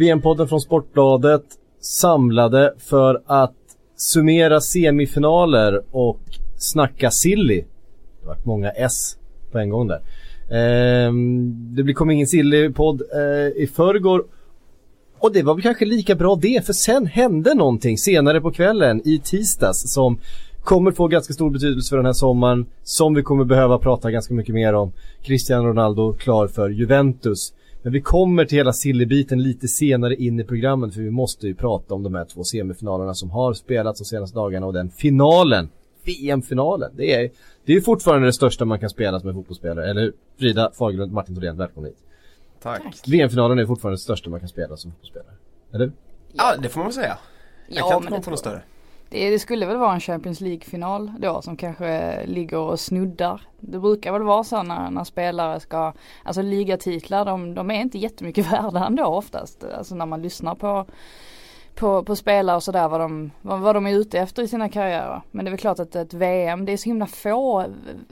VM-podden från Sportbladet samlade för att summera semifinaler och snacka silly. Det vart många S på en gång där. Ehm, det kom ingen silly-podd eh, i förrgår. Och det var väl kanske lika bra det, för sen hände någonting senare på kvällen i tisdags som kommer få ganska stor betydelse för den här sommaren, som vi kommer behöva prata ganska mycket mer om. Cristiano Ronaldo klar för Juventus. Men vi kommer till hela sillybiten lite senare in i programmet för vi måste ju prata om de här två semifinalerna som har spelats de senaste dagarna och den finalen. VM-finalen. Det är, det är fortfarande det största man kan spela som en fotbollsspelare, eller hur? Frida Fagerlund, Martin Thorén, välkomna hit. Tack. VM-finalen är fortfarande det största man kan spela som fotbollsspelare. Eller? Ja, det får man väl säga. Jag Ja, kan inte komma på något större. Det, det skulle väl vara en Champions League-final då som kanske ligger och snuddar. Det brukar väl vara så när, när spelare ska, alltså ligatitlar de, de är inte jättemycket värda ändå oftast. Alltså när man lyssnar på, på, på spelare och sådär vad de, vad, vad de är ute efter i sina karriärer. Men det är väl klart att ett VM, det är så himla få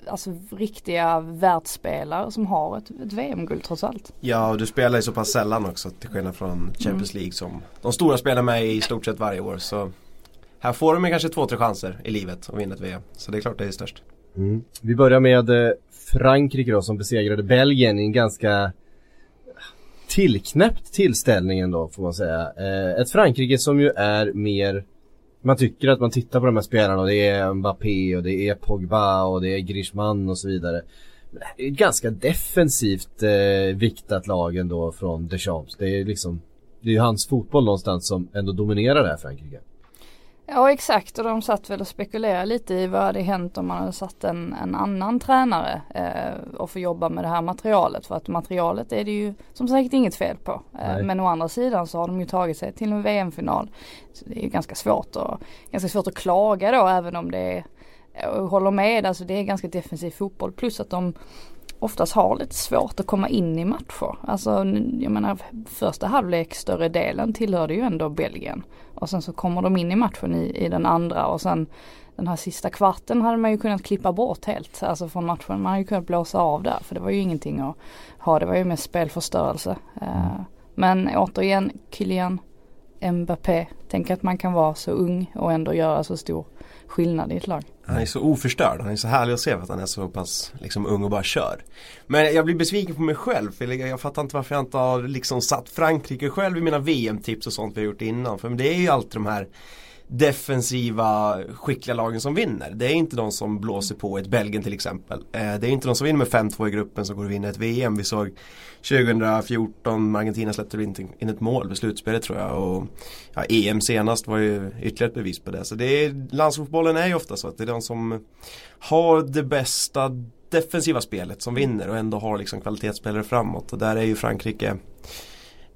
alltså riktiga världsspelare som har ett, ett VM-guld trots allt. Ja, och du spelar ju så pass sällan också till skillnad från Champions League som de stora spelar med i stort sett varje år. Så här får de ju kanske två, tre chanser i livet att vinna ett VM. Så det är klart det är störst. Mm. Vi börjar med eh, Frankrike då som besegrade Belgien i en ganska tillknäppt tillställning ändå får man säga. Eh, ett Frankrike som ju är mer man tycker att man tittar på de här spelarna och det är Mbappé och det är Pogba och det är Griezmann och så vidare. Men Det är ett ganska defensivt eh, viktat lag ändå från Deschamps. Det är liksom Det är ju hans fotboll någonstans som ändå dominerar det här Frankrike. Ja exakt och de satt väl och spekulerade lite i vad hade hänt om man hade satt en, en annan tränare eh, och få jobba med det här materialet. För att materialet är det ju som sagt inget fel på. Eh, men å andra sidan så har de ju tagit sig till en VM-final. Så det är ju ganska svårt, och, ganska svårt att klaga då även om det är, jag håller med, alltså det är ganska defensiv fotboll. Plus att de oftast har lite svårt att komma in i matcher. Alltså jag menar första halvlek större delen tillhörde ju ändå Belgien. Och sen så kommer de in i matchen i, i den andra och sen den här sista kvarten hade man ju kunnat klippa bort helt. Alltså från matchen. Man hade ju kunnat blåsa av där för det var ju ingenting att ha. Det var ju mest spelförstörelse. Eh, men återigen Kylian Mbappé. Tänk att man kan vara så ung och ändå göra så stor skillnad i ett lag. Han är så oförstörd, han är så härlig att se för att han är så pass liksom, ung och bara kör. Men jag blir besviken på mig själv för jag, jag fattar inte varför jag inte har liksom satt Frankrike själv i mina VM-tips och sånt vi har gjort innan. För det är ju alltid de här defensiva skickliga lagen som vinner. Det är inte de som blåser på ett Belgien till exempel. Eh, det är inte de som vinner med 5-2 i gruppen som går och vinner ett VM. Vi såg 2014 Argentina släppte in, in ett mål vid slutspelet tror jag. Och ja, EM senast var ju ytterligare ett bevis på det. Så det är, landsfotbollen är ju ofta så att det är de som har det bästa defensiva spelet som vinner och ändå har liksom kvalitetsspelare framåt. Och där är ju Frankrike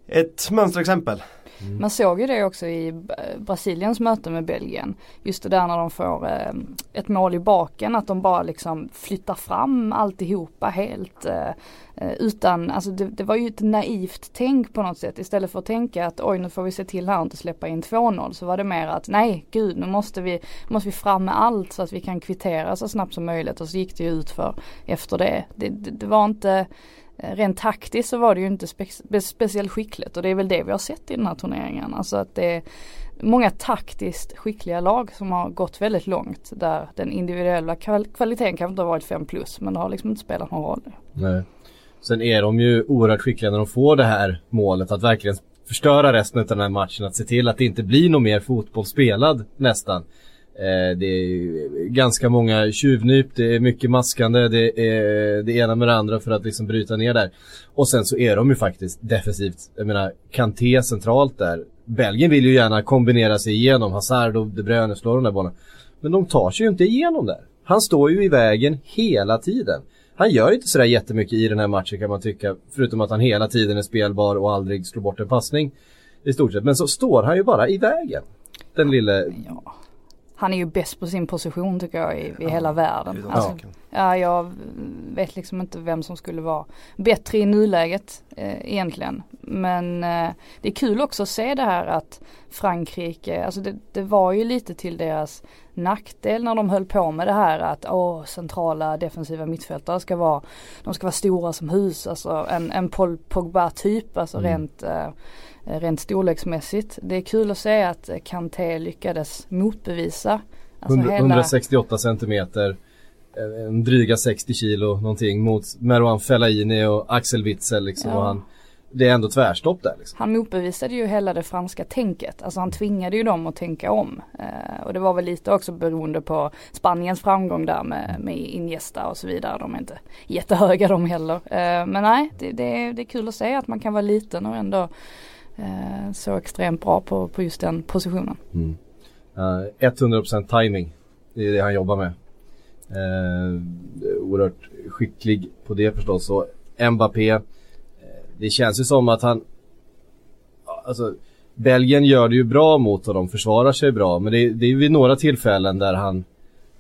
ett mönsterexempel. Mm. Man såg ju det också i eh, Brasiliens möte med Belgien. Just det där när de får eh, ett mål i baken att de bara liksom flyttar fram alltihopa helt. Eh, eh, utan, alltså det, det var ju ett naivt tänk på något sätt. Istället för att tänka att oj nu får vi se till här och inte släppa in 2-0 så var det mer att nej gud nu måste vi, måste vi fram med allt så att vi kan kvittera så snabbt som möjligt och så gick det ju ut för efter det. Det, det, det var inte Eh, rent taktiskt så var det ju inte spe speciellt skickligt och det är väl det vi har sett i den här turneringen. Alltså att det är många taktiskt skickliga lag som har gått väldigt långt där den individuella kval kvaliteten kanske inte har varit 5 plus men det har liksom inte spelat någon roll. Nej. Sen är de ju oerhört skickliga när de får det här målet att verkligen förstöra resten av den här matchen. Att se till att det inte blir någon mer fotboll spelad nästan. Eh, det är ganska många tjuvnyp, det är mycket maskande, det är det ena med det andra för att liksom bryta ner där. Och sen så är de ju faktiskt defensivt, jag menar Kanté centralt där. Belgien vill ju gärna kombinera sig igenom, Hazard och De Bruyne slår de där bollarna. Men de tar sig ju inte igenom där. Han står ju i vägen hela tiden. han gör ju inte sådär jättemycket i den här matchen kan man tycka. Förutom att han hela tiden är spelbar och aldrig slår bort en passning. I stort sett. Men så står han ju bara i vägen. Den lille... Ja. Han är ju bäst på sin position tycker jag i, i hela världen. Alltså, ja, jag vet liksom inte vem som skulle vara bättre i nuläget eh, egentligen. Men eh, det är kul också att se det här att Frankrike, alltså det, det var ju lite till deras nackdel när de höll på med det här att åh, centrala defensiva mittfältare ska vara, de ska vara stora som hus, alltså en, en Paul Pogba typ, alltså rent eh, rent storleksmässigt. Det är kul att se att Kanté lyckades motbevisa. Alltså 100, hela, 168 centimeter. eh, En dryga 60 kilo någonting mot Merouan Fellaini och Axel Witzel liksom. Ja. Och han, det är ändå tvärstopp där liksom. han motbevisade ju hela det franska tänket. Alltså han tvingade ju dem att tänka om. Eh, och det var väl lite också beroende på Spaniens framgång där med, med Iniesta och så vidare. De är inte jättehöga de heller. Eh, men nej, det, det, är, det är kul att se att man kan vara liten och ändå eh, så extremt bra på, på just den positionen. Eh, 100% timing. Det är det han jobbar med. Uh, oerhört skicklig på det förstås. Och Mbappé. Det känns ju som att han... Alltså, Belgien gör det ju bra mot honom, försvarar sig bra. Men det, det är ju vid några tillfällen där han...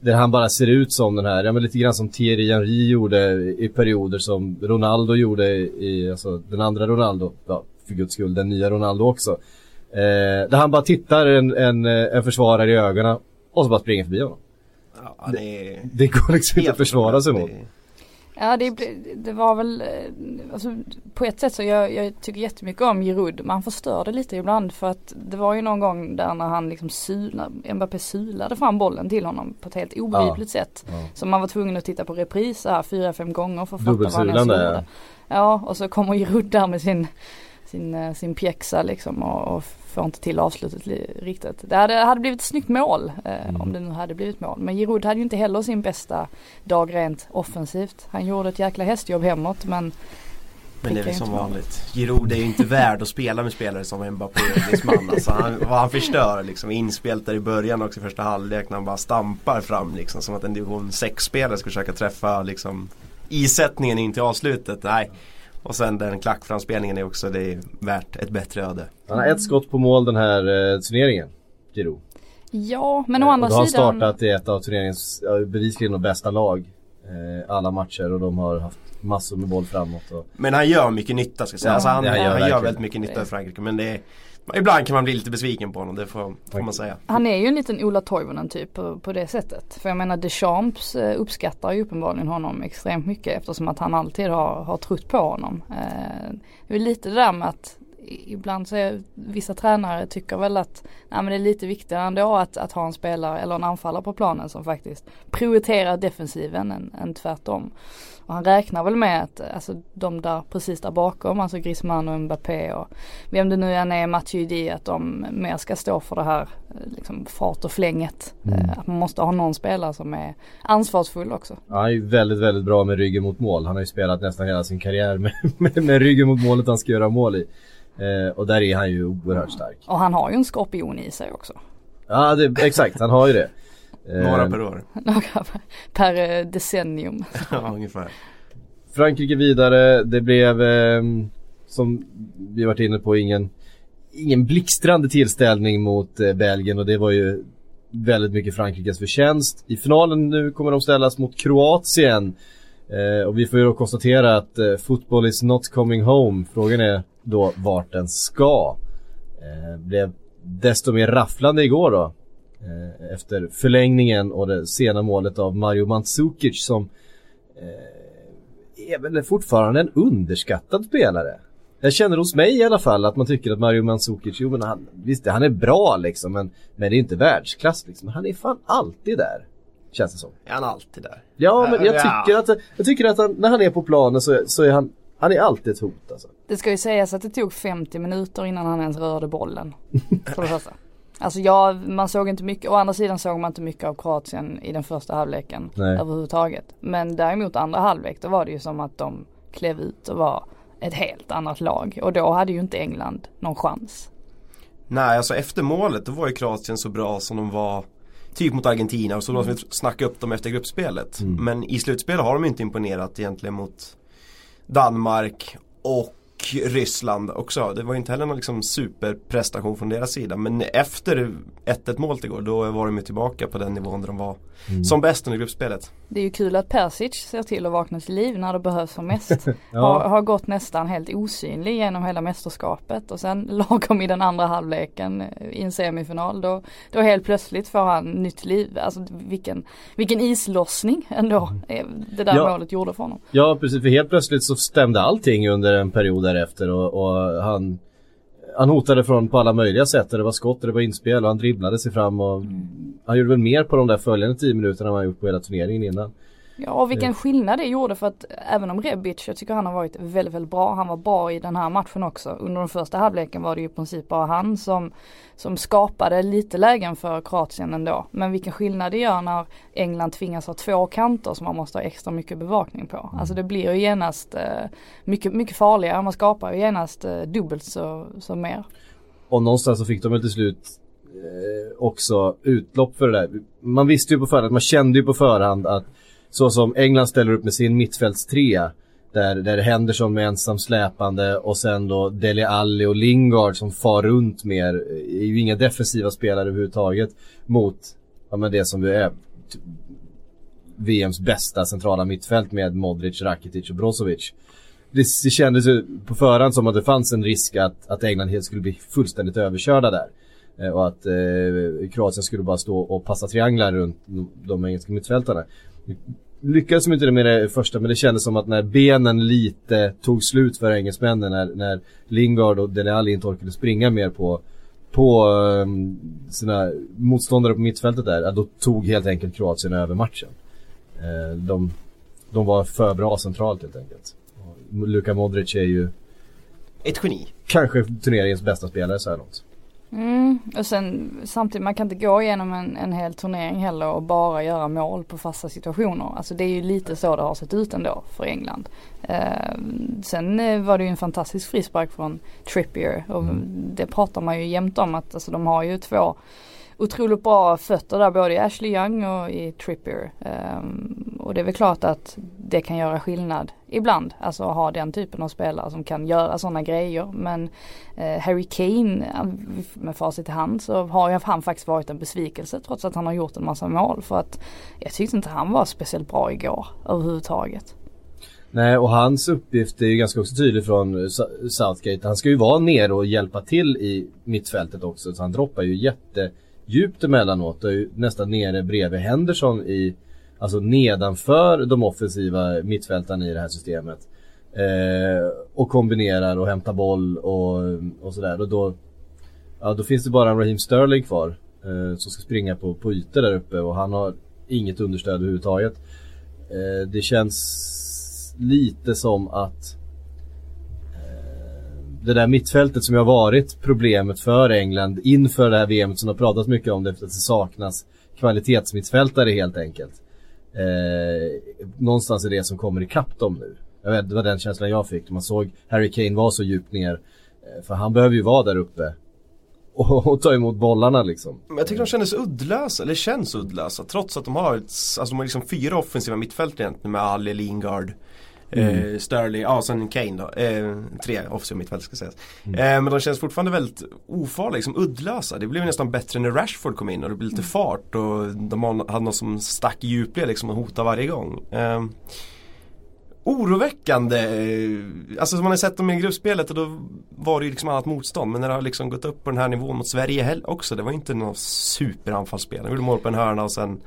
Där han bara ser ut som den här, ja men lite grann som Thierry Henry gjorde i perioder som Ronaldo gjorde i, alltså den andra Ronaldo. Ja, för guds skull, den nya Ronaldo också. Eh, där han bara tittar en, en, eh, en försvarare i ögonen och så bara springer förbi honom. Ja, han är Det går liksom inte att försvara sig mot. Det- Ja det, det var väl, eh, alltså, på ett sätt så jag, jag tycker jättemycket om Giroud men han förstörde lite ibland för att det var ju någon gång där när han liksom sulade, Mbappé sulade fram bollen till honom på ett helt obegripligt sätt. Ja. Så man var tvungen att titta på repris här fyra, fem gånger för att fatta vad han ens gjorde. Ja och så kommer Giroud där med sin sin, eh, sin pjäxa liksom och, och får inte till avslutet li- riktigt. Det hade, hade blivit ett snyggt mål eh, Mm. om det nu hade blivit mål. Men Giroud hade ju inte heller sin bästa dag rent offensivt. Han gjorde ett jäkla hästjobb hemåt men Men det är väl som vanligt. Giroud är ju inte värd att spela med spelare som Mbappé och Griezmann. Alltså han, vad han förstör liksom. Inspelt där i början också i första halvlek när han bara stampar fram liksom. Som att en division 6-spelare ska försöka träffa liksom isättningen in till avslutet. Nej. Och sen den klackframspelningen är också, det är värt ett bättre öde. Han har ett skott på mål den här eh, turneringen. Giroud. ja men å Eh, andra och då har han sidan. startat i ett av turneringens ja, bevisligen de bästa lag. Eh, alla matcher och de har haft massor med boll framåt. Och, Men han gör mycket nytta ska jag säga. Ja, alltså han, han han, gör gör, verkligen. väldigt mycket nytta i Frankrike. Men det är, ibland kan man bli lite besviken på honom, det får, får man säga. Han är ju en liten Ola Toivonen typ på, på det sättet. För jag menar Deschamps eh, uppskattar ju uppenbarligen honom extremt mycket eftersom att han alltid har, har trott på honom. Eh, det är lite det där med att ibland så är vissa tränare tycker väl att nej, men det är lite viktigare ändå att, att ha en spelare eller en anfallare på planen som faktiskt prioriterar defensiven än, än tvärtom. Och han räknar väl med att alltså, de där precis där bakom, alltså Griezmann och Mbappé och vem det nu än är, Matuidi, att de mer ska stå för det här eh, liksom fart och flänget. Eh, Att man måste ha någon spelare som är ansvarsfull också. han är ju väldigt, väldigt bra med ryggen mot mål. Han har ju spelat nästan hela sin karriär med, med, med ryggen mot målet han ska göra mål i. Eh, och där är han ju oerhört stark. Och han har ju en skorpion i sig också. Ja, det, exakt. Han har ju det. Eh, Några per år. Några per eh, decennium. ja, ungefär. Frankrike vidare. Det blev, eh, som vi varit inne på, ingen, ingen blixtrande tillställning mot eh, Belgien och det var ju väldigt mycket Frankrikes förtjänst. I finalen nu kommer de ställas mot Kroatien. Eh, och vi får ju då konstatera att eh, football is not coming home. Frågan är då vart den ska. Eh, blev desto mer rafflande igår då. Eh, efter förlängningen och det sena målet av Mario Mandzukic som är väl fortfarande en underskattad spelare. Jag känner hos mig i alla fall att man tycker att Mario Mandzukic, jo men han, visst han är bra liksom men, men det är inte världsklass liksom. Han är fan alltid där. Känns det som. Är han alltid där? Ja men jag Ja. tycker att, jag tycker att han, när han är på planen så, så är han, han är alltid ett hot alltså. Det ska ju sägas att det tog 50 minuter innan han ens rörde bollen. För det första. Alltså ja, man såg inte mycket, å andra sidan såg man inte mycket av Kroatien i den första halvleken Nej. överhuvudtaget. Men däremot andra halvlek då var det ju som att de klev ut och var ett helt annat lag. Och då hade ju inte England någon chans. Nej, alltså efter målet då var ju Kroatien så bra som de var Typ mot Argentina och så låter vi snacka upp dem efter gruppspelet. Mm. Men i slutspelet har de inte imponerat egentligen mot Danmark och Ryssland också. Det var inte heller någon liksom superprestation från deras sida. Men efter 1-1 målet igår då var de ju tillbaka på den nivån där de var Mm. som bäst under gruppspelet. Det är ju kul att Persic ser till att vakna till liv när det behövs som mest. Ja. har, har gått nästan helt osynlig genom hela mästerskapet och sen lagom i den andra halvleken eh, i en semifinal då, då helt plötsligt får han nytt liv. Alltså vilken, vilken islossning ändå eh, det där Ja. målet gjorde för honom. Ja precis, för helt plötsligt så stämde allting under en period därefter och, och han han hotade från på alla möjliga sätt. Det var skott och det var inspel och han dribblade sig fram och han gjorde väl mer på de där följande 10 minuterna än han gjort på hela turneringen innan. Ja och vilken skillnad det gjorde för att även om Rebic, jag tycker han har varit väldigt, väldigt bra. Han var bra i den här matchen också. Under den första halvleken var det ju i princip bara han som, som skapade lite lägen för Kroatien ändå. Men vilken skillnad det gör när England tvingas ha två kanter som man måste ha extra mycket bevakning på. Alltså det blir ju genast eh, mycket, mycket farligare. Man skapar ju genast eh, dubbelt så, så mer. Och någonstans så fick de väl till slut eh, också utlopp för det där. Man visste ju på förhand, man kände ju på förhand att så som England ställer upp med sin mittfältstrea där, där Henderson med ensam släpande och sen då Dele Alli och Lingard som far runt mer är ju inga defensiva spelare överhuvudtaget mot ja, men det som vi är typ VMs bästa centrala mittfält med Modric, Rakitic och Brozovic. Det, det kändes ju på förhand som att det fanns en risk att, att England helt skulle bli fullständigt överkörda där. Eh, och att eh, Kroatien skulle bara stå och passa trianglar runt de engelska mittfältarna. Lyckades de inte med det första men det kändes som att när benen lite tog slut för engelsmännen när, när Lingard och Dele Alli inte orkade springa mer på på um, sina motståndare på mittfältet där, då tog helt enkelt Kroatien över matchen. Eh, de, de var för bra centralt helt enkelt. Luka Modric är ju Ett geni. kanske turneringens bästa spelare så här långt. Mm, och sen samtidigt, man kan inte gå igenom en, en hel turnering heller och bara göra mål på fasta situationer. Alltså det är ju lite så det har sett ut ändå för England. Eh, sen eh, var det ju en fantastisk frispark från Trippier och det pratar man ju jämt om att alltså, de har ju två otroligt bra fötter där både i Ashley Young och i Trippier. Um, och det är väl klart att det kan göra skillnad ibland. Alltså att ha den typen av spelare som kan göra sådana grejer. Men eh, Harry Kane med facit i hand så har ju han faktiskt varit en besvikelse trots att han har gjort en massa mål. För att jag tyckte inte han var speciellt bra igår överhuvudtaget. Nej, och hans uppgift är ju ganska också tydlig från Southgate. Han ska ju vara nere och hjälpa till i mittfältet också. Så han droppar ju jätte djupt emellanåt och är ju nästan nere bredvid Henderson i, alltså nedanför de offensiva mittfältarna i det här systemet. Eh, och kombinerar och hämtar boll och, och sådär. Och då, ja, då finns det bara en Raheem Sterling kvar. Eh, som ska springa på, på ytor där uppe och han har inget understöd överhuvudtaget. Eh, det känns lite som att eh, det där mittfältet som har varit problemet för England inför det här VMet som har pratat mycket om det för att det saknas kvalitetsmittfältare helt enkelt. Eh, någonstans är det som kommer ikapp dem nu. Jag vet, det var den känslan jag fick när man såg Harry Kane vara så djupt ner. Eh, för han behöver ju vara där uppe och, och ta emot bollarna liksom. Men jag tycker de kändes uddlösa, eller känns uddlösa trots att de har, ett, alltså de har liksom fyra offensiva mittfält egentligen med Ali, Lingard, eh, Sterling, ja sen Kane då. Eh, tre offensiva mittfält ska sägas. Eh, men de känns fortfarande väldigt ofarliga, liksom uddlösa. Det blev nästan bättre när Rashford kom in och det blev lite fart och de hade någon som stack i djupled liksom och hotade varje gång. Eh, oroväckande. Alltså som man har sett dem i gruppspelet och då var det ju liksom annat motstånd. Men när det har liksom gått upp på den här nivån mot Sverige också. Det var inte något superanfallsspel. De gjorde mål på en hörna och sen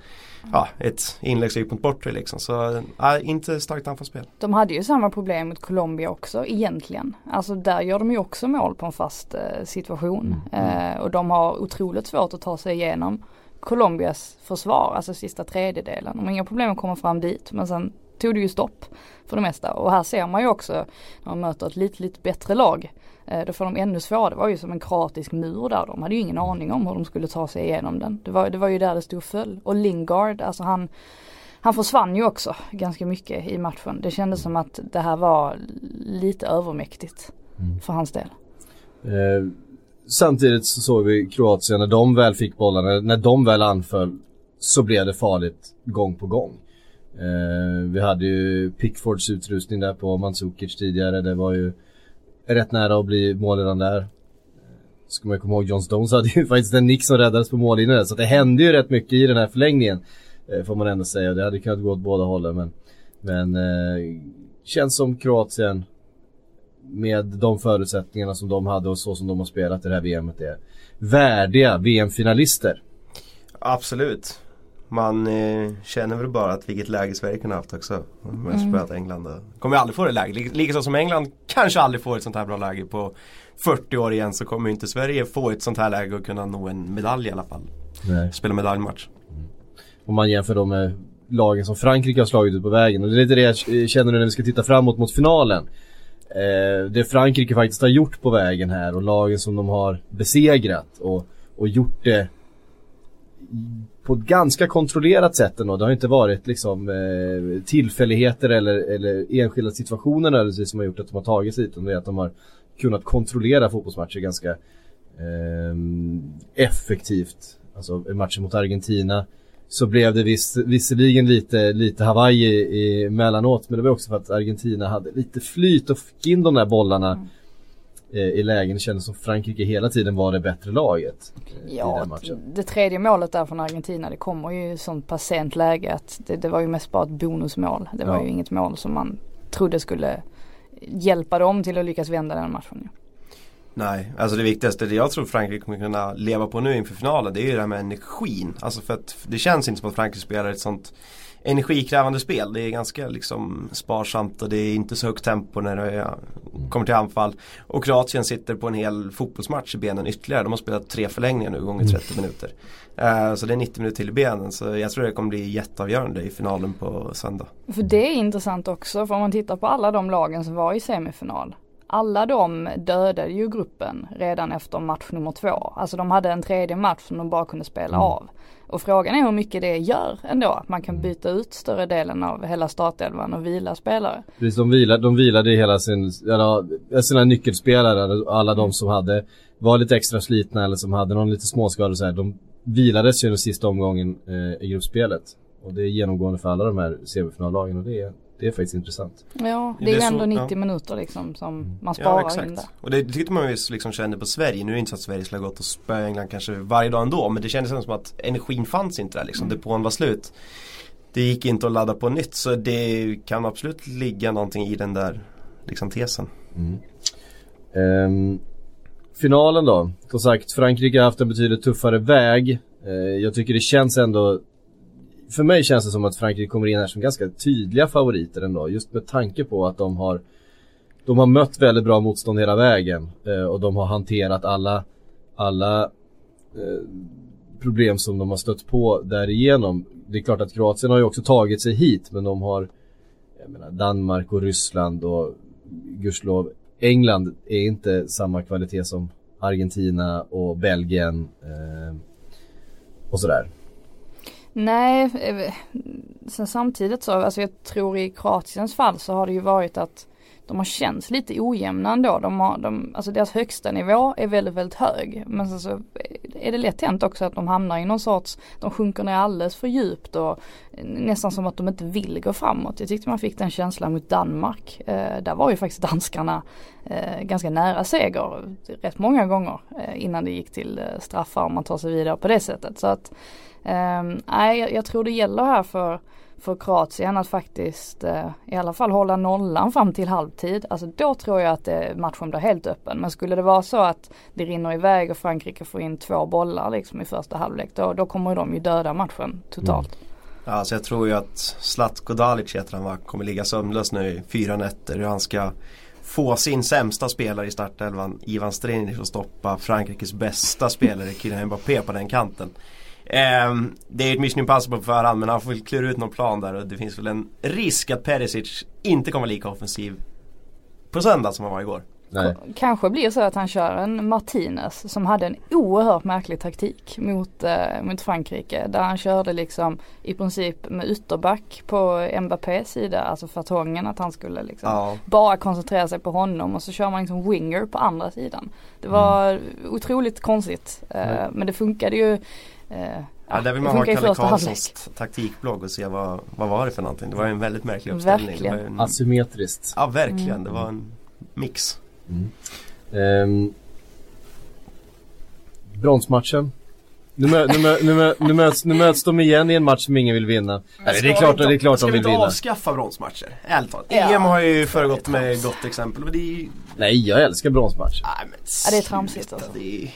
ja, ett inlägg som gick mot bortre liksom. Så ja, inte starkt anfallsspel. De hade ju samma problem mot Colombia också egentligen. Alltså där gör de ju också mål på en fast eh, situation. Eh, och de har otroligt svårt att ta sig igenom Colombias försvar, alltså sista tredjedelen. De har inga problem att komma fram dit men sen tog det ju stopp för det mesta. Och här ser man ju också när man möter ett lite, lite bättre lag. Eh, då får de ännu svårare. Det var ju som en kroatisk mur där. De hade ju ingen aning om hur de skulle ta sig igenom den. Det var, det var ju där det stod föll. Och Lingard, alltså han han försvann ju också ganska mycket i matchen. Det kändes som att det här var lite övermäktigt för hans del. Eh, samtidigt så såg vi Kroatien när de väl fick bollarna, när de väl anföll så blev det farligt gång på gång. Eh, vi hade ju Pickfords utrustning där på Mandzukic tidigare. Det var ju rätt nära att bli målledande där. Ska man komma ihåg, John Stones hade ju faktiskt en nick som räddades på mållinjen där, Så det hände ju rätt mycket i den här förlängningen. Eh, får man ändå säga. Det hade kunnat gå åt båda hållen. Men, men eh, känns som Kroatien med de förutsättningarna som de hade och så som de har spelat i det här VMet är värdiga VM-finalister. Absolut. Man eh, känner väl bara att vilket läge Sverige kunde haft också. Om jag spelat England. Kommer aldrig få det läget. Likaså som England kanske aldrig får ett sånt här bra läge på 40 år igen så kommer inte Sverige få ett sånt här läge och kunna nå en medalj i alla fall. Nej. Spela medaljmatch. Om man jämför dem med lagen som Frankrike har slagit ut på vägen. Och det är lite det jag känner nu när vi ska titta framåt mot finalen. Eh, det Frankrike faktiskt har gjort på vägen här och lagen som de har besegrat och, och gjort det på ett ganska kontrollerat sätt ändå. Det har inte varit liksom eh, tillfälligheter eller, eller enskilda situationer nödvändigtvis som har gjort att de har tagit sig hit. Utan det är att de har kunnat kontrollera fotbollsmatcher ganska eh, effektivt. Alltså matchen mot Argentina så blev det viss, visserligen lite, lite Hawaii emellanåt men det var också för att Argentina hade lite flyt och fick in de där bollarna Mm eh, i lägen. Det kändes som Frankrike hela tiden var det bättre laget eh, i Ja, den matchen. det tredje målet där från Argentina det kommer ju i sånt pass sent läge att det, det var ju mest bara ett bonusmål. Det var Ja. ju inget mål som man trodde skulle hjälpa dem till att lyckas vända den matchen. Nej, alltså det viktigaste, det jag tror Frankrike kommer kunna leva på nu inför finalen det är ju det här med energin. Alltså för att det känns inte som att Frankrike spelar ett sånt energikrävande spel. Det är ganska liksom sparsamt och det är inte så högt tempo när det kommer till anfall. Och Kroatien sitter på en hel fotbollsmatch i benen ytterligare. De har spelat tre förlängningar nu gånger 30 minuter. Eh, så det är 90 minuter till i benen. Så jag tror det kommer bli jätteavgörande i finalen på söndag. För det är intressant också för om man tittar på alla de lagen som var i semifinal. Alla de dödade ju gruppen redan efter match nummer två. Alltså de hade en tredje match som de bara kunde spela av. Och frågan är hur mycket det gör ändå. Att man kan byta ut större delen av hela startelvan och vila spelare. Precis, de vilade, de vilade hela sin, sina nyckelspelare, alla de som hade, var lite extra slitna eller som hade någon lite småskada så här, de vilades ju den sista omgången eh, i gruppspelet. Och det är genomgående för alla de här semifinallagen och det är, det är faktiskt intressant. Ja, det Det är är ju så- ändå 90 ja. minuter liksom som man sparar in där. Och det tyckte man ju liksom kände på Sverige. Nu är det inte så att Sverige skulle ha gått och spöa England kanske varje dag ändå. Men det kändes som att energin fanns inte där liksom. Depån var slut. Det gick inte att ladda på nytt. Så det kan absolut ligga någonting i den där liksom tesen. Ehm, finalen då. Som sagt, Frankrike har haft en betydligt tuffare väg. Eh, jag tycker det känns ändå för mig känns det som att Frankrike kommer in här som ganska tydliga favoriter ändå. Just med tanke på att de har De har mött väldigt bra motstånd hela vägen. Eh, och de har hanterat alla Alla eh, Problem som de har stött på därigenom. Det är klart att Kroatien har ju också tagit sig hit men de har Jag menar Danmark och Ryssland och Gudskelov England är inte samma kvalitet som Argentina och Belgien eh, och sådär. Nej, eh, sen samtidigt så, alltså jag tror i Kroatiens fall så har det ju varit att de har känts lite ojämna ändå. De har, de, alltså deras högsta nivå är väldigt, väldigt hög. Men sen så eh, är det lätt hänt också att de hamnar i någon sorts, de sjunker ner alldeles för djupt och eh, nästan som att de inte vill gå framåt. Jag tyckte man fick den känslan mot Danmark. Eh, där var ju faktiskt danskarna eh, ganska nära seger rätt många gånger eh, innan det gick till eh, straffar om man tar sig vidare på det sättet. Så att Ehm, nej, jag, jag tror det gäller här för, för Kroatien att faktiskt eh, i alla fall hålla nollan fram till halvtid. Alltså då tror jag att eh, matchen blir helt öppen. Men skulle det vara så att det rinner iväg och Frankrike får in två bollar liksom i första halvlek då, då kommer de ju döda matchen totalt. Mm. Ja, alltså jag tror ju att Zlatko Dalic heter han va, kommer ligga sömnlös nu i fyra nätter. Hur han ska få sin sämsta spelare i startelvan, Ivan Strinic, att stoppa Frankrikes bästa spelare, Kylian Mbappé på den kanten. Ehm, det är ett mission impossible på förhand men han får väl klura ut någon plan där och det finns väl en risk att Perisic inte kommer lika offensiv på söndag som han var igår. Nej. Kanske blir så att han kör en Martinez som hade en oerhört märklig taktik mot, eh, mot Frankrike. Där han körde liksom i princip med ytterback på Mbappés sida, alltså fartongen att han skulle liksom Ja. bara koncentrera sig på honom och så kör man liksom winger på andra sidan. Det var otroligt konstigt eh, Mm. men det funkade ju eh, Ja, där vill det man ha Kalle Karlssons taktikblogg och se vad, vad var det för någonting. Det var en väldigt märklig uppställning. Verkligen. Det var en, Asymmetriskt. ja verkligen, Mm. det var en mix. Ehm, bronsmatchen. Nu, mö, nu, mö, nu, mö, nu, möts, nu möts de igen i en match som ingen vill vinna. Nej, det är klart, det är klart ska de vi vill inte vinna. avskaffa bronsmatcher? Ärligt talat. Ja, EM har ju föregått med gott exempel. Men det är ju... Nej, jag älskar bronsmatcher. Nej, men Ja, det är tramsigt sluta, alltså. det är...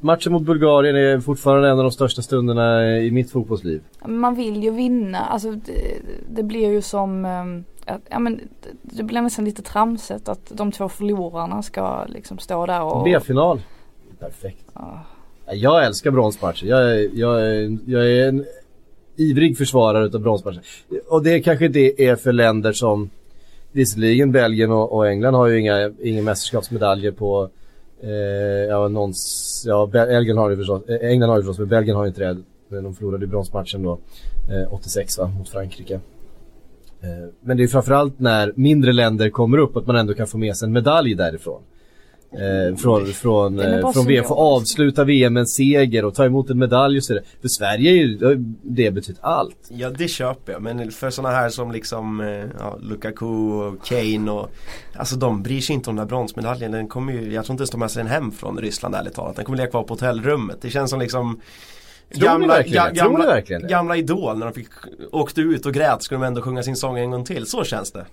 Matchen mot Bulgarien är fortfarande en av de största stunderna i mitt fotbollsliv. Man vill ju vinna, alltså det, det blir ju som, ehm, att, ja men det, blir nästan lite tramset att de två förlorarna ska liksom stå där och B-final. Perfekt. Ja. Jag älskar bronsmatcher. Jag, är- jag, jag är en ivrig försvarare utav bronsmatcher. Och det kanske inte är för länder som Visserligen Belgien och, och England har ju inga, inga mästerskapsmedaljer på eh, ja, någons, ja Belgien har ju förstås, eh, England har ju förstås men Belgien har ju inte det. Men De förlorade ju bronsmatchen då eh, 86 va, mot Frankrike. Eh, men det är framförallt när mindre länder kommer upp att man ändå kan få med sig en medalj därifrån. Eh, från från, eh, från VM, få avsluta VM med en seger och ta emot en medalj och så vidare. För Sverige är ju, det betytt allt. Ja det köper jag men för sådana här som liksom eh, ja, Lukaku och Kane och Alltså de bryr sig inte om den här bronsmedaljen. Den kommer ju, jag tror inte ens de har sig den hem från Ryssland ärligt talat. Den kommer ligga kvar på hotellrummet. Det känns som liksom Tror ni verkligen det? Tror ni verkligen det? gamla Idol när de fick åkte ut och grät skulle de ändå sjunga sin sång en gång till. Så känns det.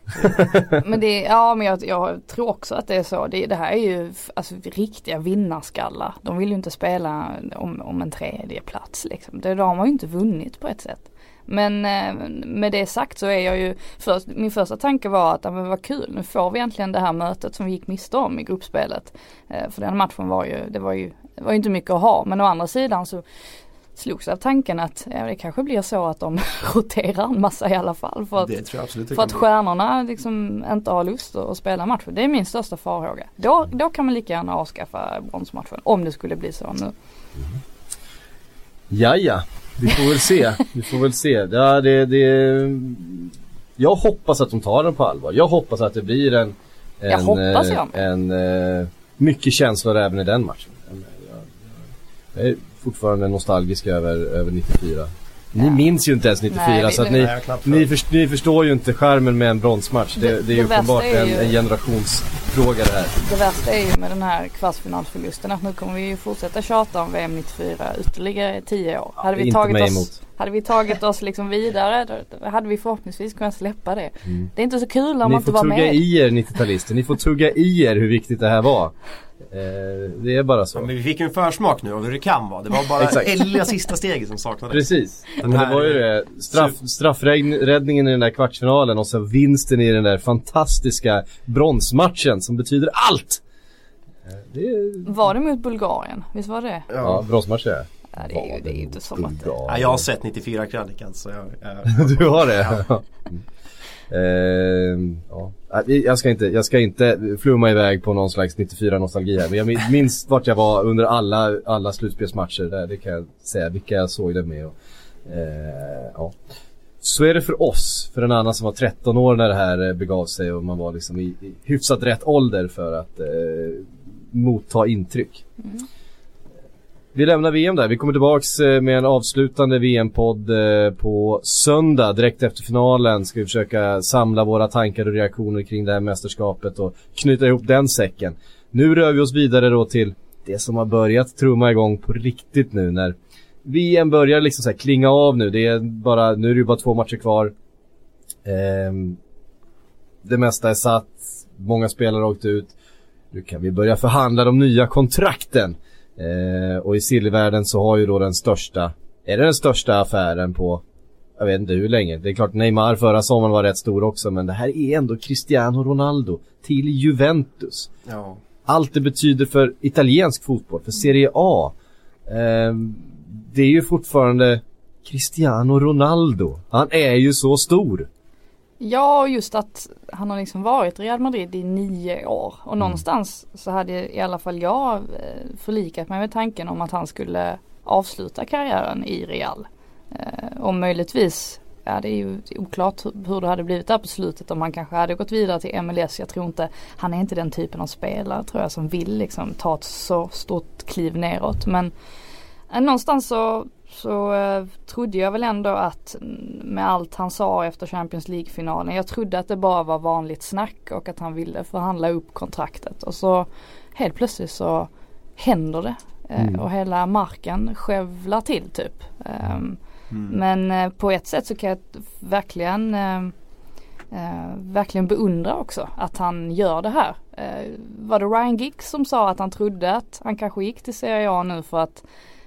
Men det, ja men jag, jag tror också att det är så. Det, det här är ju alltså riktiga vinnarskallar. De vill ju inte spela om, om en tredje plats liksom. Det, de har ju inte vunnit på ett sätt. Men eh, med det sagt så är jag ju, först, min första tanke var att, men vad kul, nu får vi äntligen det här mötet som vi gick miste om i gruppspelet. Eh, för den matchen var ju, det var ju, det var ju inte mycket att ha. Men å andra sidan så slogs jag av tanken att ja, det kanske blir så att de roterar en massa i alla fall. För att, Det tror jag absolut det för att stjärnorna liksom inte har lust att spela matchen. Det är min största farhåga. Då, då kan man lika gärna avskaffa bronsmatchen. Om det skulle bli så nu. Ja, ja. Vi får väl se. Vi får väl se. Ja, det, det... Jag hoppas att de tar den på allvar. Jag hoppas att det blir en... en Jag hoppas eh, jag med. En, eh, mycket känslor även i den matchen. Jag, jag, jag fortfarande nostalgisk över, över 94. Ni minns ju inte ens 94 Nej, så att ni, ni, först, ni förstår ju inte skärmen med en bronsmatch. Det, Det- det är ju uppenbart är en, ju- en generationsfråga det här. Det värsta är ju med den här kvartsfinalsförlusten att nu kommer vi ju fortsätta tjata om VM 94 ytterligare 10 år. Hade vi, inte tagit oss, hade vi tagit oss liksom vidare då, hade vi förhoppningsvis kunnat släppa det. Det är inte så kul om man Ni inte får var tugga med. i er 90-talister. Ni får tugga i er hur viktigt det här var. Eh, det är bara så. Ja, men vi fick ju en försmak nu av hur det kan vara. Det var bara det lilla sista steget som saknades. Precis. Den Men det var ju det. Straff, straffräddningen i den där kvartsfinalen och så vinsten i den där fantastiska bronsmatchen som betyder allt. Eh, Det är... Var det mot Bulgarien? Visst var det? Ja, bronsmatch är det. Ja, det är ju det är ju inte som att det... Ja, jag har sett 94-krönikan så jag, jag Du har det? Ja. Ehm, ja. Äh, jag ska inte, jag ska inte flumma iväg på någon slags 94 nostalgi här. Men jag minns vart jag var under alla, alla slutspelsmatcher där. Det kan jag säga. Vilka jag såg det med och, eh, ja. Så är det för oss. För en annan som var 13 år när det här eh, begav sig och man var liksom i, i hyfsat rätt ålder för att eh, motta intryck. Mm. Vi lämnar VM där. Vi kommer tillbaks eh, med en avslutande VM-podd eh, på söndag direkt efter finalen. Ska vi försöka samla våra tankar och reaktioner kring det här mästerskapet och knyta ihop den säcken. Nu rör vi oss vidare då till det som har börjat trumma igång på riktigt nu när VM börjar liksom så här klinga av nu. Det är bara, nu är det ju bara två matcher kvar. Ehm, det mesta är satt, många spelare har åkt ut. Nu kan vi börja förhandla de nya kontrakten. Eh, och i sillvärlden så har ju då den största, är det den största affären på, jag vet inte hur länge. Det är klart Neymar förra sommaren var rätt stor också men det här är ändå Cristiano Ronaldo till Juventus. ja. Allt det betyder för italiensk fotboll, för Serie A. Eh, det är ju fortfarande Cristiano Ronaldo. Han är ju så stor. Ja, just att han har liksom varit i Real Madrid i nio år. Och någonstans så hade i alla fall jag eh, förlikat mig med tanken om att han skulle avsluta karriären i Real. Eh, och möjligtvis, ja det är ju oklart hur- hur det hade blivit där på slutet om han kanske hade gått vidare till MLS. Jag tror inte, han är inte den typen av spelare tror jag som vill liksom ta ett så stort kliv neråt. Men eh, någonstans så, så eh, trodde jag väl ändå att mm, med allt han sa efter Champions League-finalen. Jag trodde att det bara var vanligt snack och att han ville förhandla upp kontraktet. Och så helt plötsligt så händer det. Eh, Mm. Och hela marken skövlar till typ. Ehm, Men eh, på ett sätt så kan jag verkligen eh, eh, verkligen beundra också att han gör det här. Eh, var det Ryan Giggs som sa att han trodde att han kanske gick till Serie A nu för att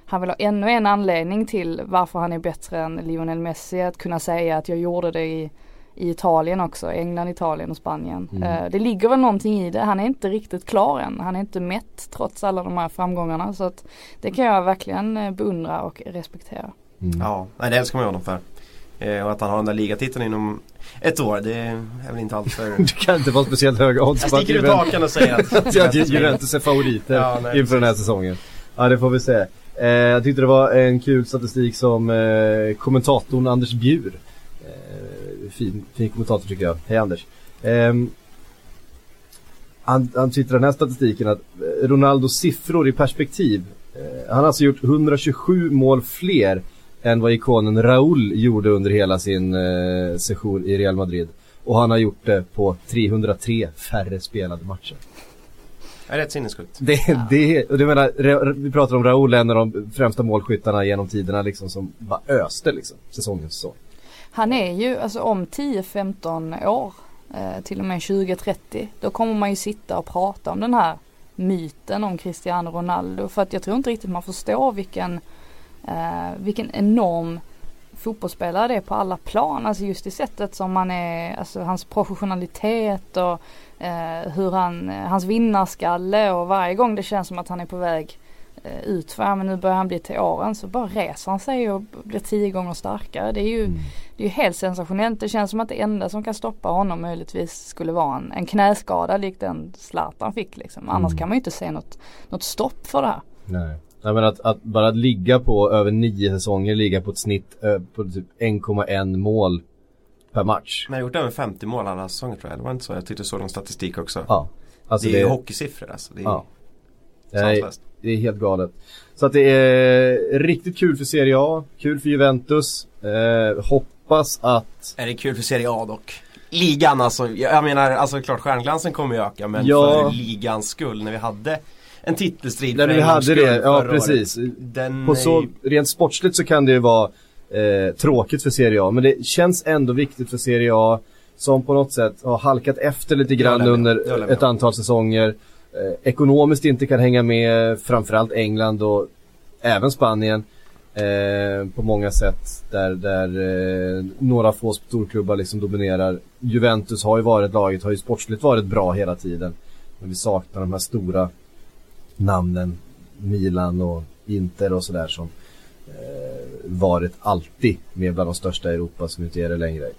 han vill ha ännu en anledning till varför han är bättre än Lionel Messi. Att kunna säga att jag gjorde det i, i Italien också. England, Italien och Spanien. Eh, det ligger väl någonting i det. Han är inte riktigt klar än. Han är inte mätt trots alla de här framgångarna. Så att det kan jag verkligen eh, beundra och respektera. Ja, nej, det älskar man ju honom för. Eh, och att han har den där ligatiteln inom ett år, det är väl inte allt för... Du kan inte vara speciellt höga odds Jag på att sticker ut Juventus- hakan och säger att... att Juventus är favoriter Ja, nej, inför den här säsongen. Ja det får vi se. Eh, jag tyckte det var en kul statistik som eh, kommentatorn Anders Bjur. Eh, fin, fin kommentator tycker jag. Hej Anders. Ehm, han, han tittar den här statistiken att eh, Ronaldos siffror i perspektiv. Eh, han har alltså gjort 127 mål fler än vad ikonen Raúl gjorde under hela sin eh, session i Real Madrid. Och han har gjort det på 303 färre spelade matcher. Det är rätt sinnessjukt. Det, det, och du menar, vi pratar om Raúl, en av de främsta målskyttarna genom tiderna liksom som bara öste liksom, säsongens säsong. Han är ju alltså om 10-15 år, eh, till och med 20-30, då kommer man ju sitta och prata om den här myten om Cristiano Ronaldo. För att jag tror inte riktigt man förstår vilken, eh, vilken enorm fotbollsspelare det är på alla plan. Alltså just i sättet som han är, alltså hans professionalitet och eh, hur han, eh, hans vinnarskalle och varje gång det känns som att han är på väg eh, ut för, ja, men nu börjar han bli till åren så bara reser han sig och blir tio gånger starkare. Det är ju, det är ju helt sensationellt. Det känns som att det enda som kan stoppa honom möjligtvis skulle vara en, en knäskada likt den Zlatan fick liksom. Annars kan man ju inte se något, något stopp för det här. Nej. Nej men att, att bara att ligga på över nio säsonger, ligga på ett snitt ö, på typ 1,1 mål per match. Men jag har gjort över 50 mål alla säsonger tror jag. Det var inte så. Jag tyckte jag såg någon statistik också. Ja. Alltså det är ju hockeysifror alltså. Det är Ja. Nej, det är helt galet. Så att det är riktigt kul för Serie A, kul för Juventus. Eh, hoppas att Är det kul för Serie A dock? Ligan alltså. Jag jag menar alltså klart stjärnglansen kommer ju öka men Ja. för ligans skull när vi hade en titelstrid När gångs hade det, ja precis. Den På så, ju- rent sportsligt så kan det ju vara eh, tråkigt för Serie A, men det känns ändå viktigt för Serie A som på något sätt har halkat efter lite grann under ett antal säsonger. Eh, ekonomiskt inte kan hänga med framförallt England och även Spanien. Eh, på många sätt där, där eh, några få storklubbar liksom dominerar. Juventus har ju varit laget, har ju sportsligt varit bra hela tiden. Men vi saknar de här stora namnen. Milan och Inter och sådär som eh, varit alltid med bland de största i Europa som inte är det längre.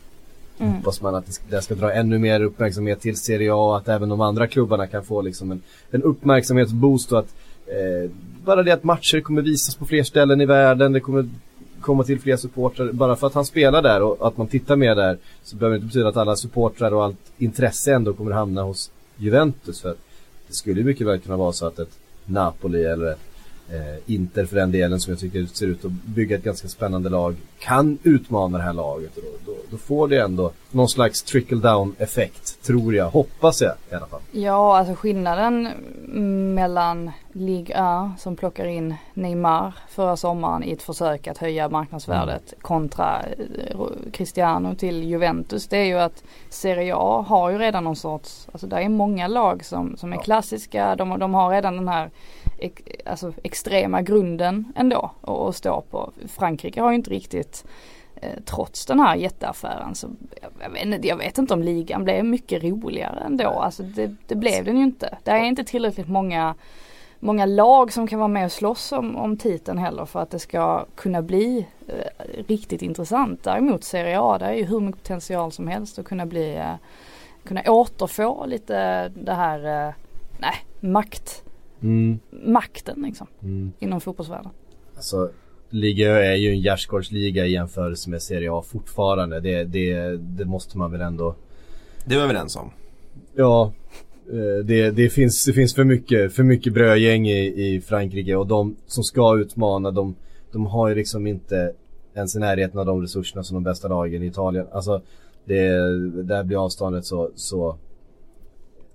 Mm. Hoppas man att det ska, det ska dra ännu mer uppmärksamhet till Serie A och att även de andra klubbarna kan få liksom en, en uppmärksamhetsboost och att eh, bara det att matcher kommer visas på fler ställen i världen, det kommer komma till fler supportrar. Bara för att han spelar där och att man tittar mer där så behöver det inte betyda att alla supportrar och allt intresse ändå kommer hamna hos Juventus. För det skulle ju mycket väl kunna vara så att ett Napoli eller ett Inter för den delen som jag tycker ser ut att bygga ett ganska spännande lag kan utmana det här laget. Och då, då, då får det ändå någon slags trickle down effekt tror jag, hoppas jag i alla fall. Ja, alltså skillnaden mellan Ligue 1 som plockar in Neymar förra sommaren i ett försök att höja marknadsvärdet kontra eh, Cristiano till Juventus. Det är ju att Serie A har ju redan någon sorts, alltså där är många lag som, som är klassiska. De, de har redan den här alltså extrema grunden ändå att att stå på. Frankrike har ju inte riktigt eh, trots den här jätteaffären så jag, jag, vet, inte- jag vet inte om ligan blev mycket roligare ändå. Alltså det, det blev den ju inte. Det är inte tillräckligt många Många lag som kan vara med och slåss om, om titeln heller för att det ska kunna bli eh, riktigt intressant. Däremot Serie A, där är ju hur mycket potential som helst att kunna bli eh, Kunna återfå lite det här, eh, nej, makt, Mm, makten liksom mm. inom fotbollsvärlden. Alltså, Liga är ju en gärdsgårdsliga i jämförelse med Serie A fortfarande. Det, det, det måste man väl ändå Det är vi överens om. Ja, eh, det, det, finns, det finns för mycket, för mycket brödgäng i, i Frankrike och de som ska utmana de de har ju liksom inte ens i närheten av de resurserna som de bästa lagen i Italien. Alltså det, där blir avståndet så, så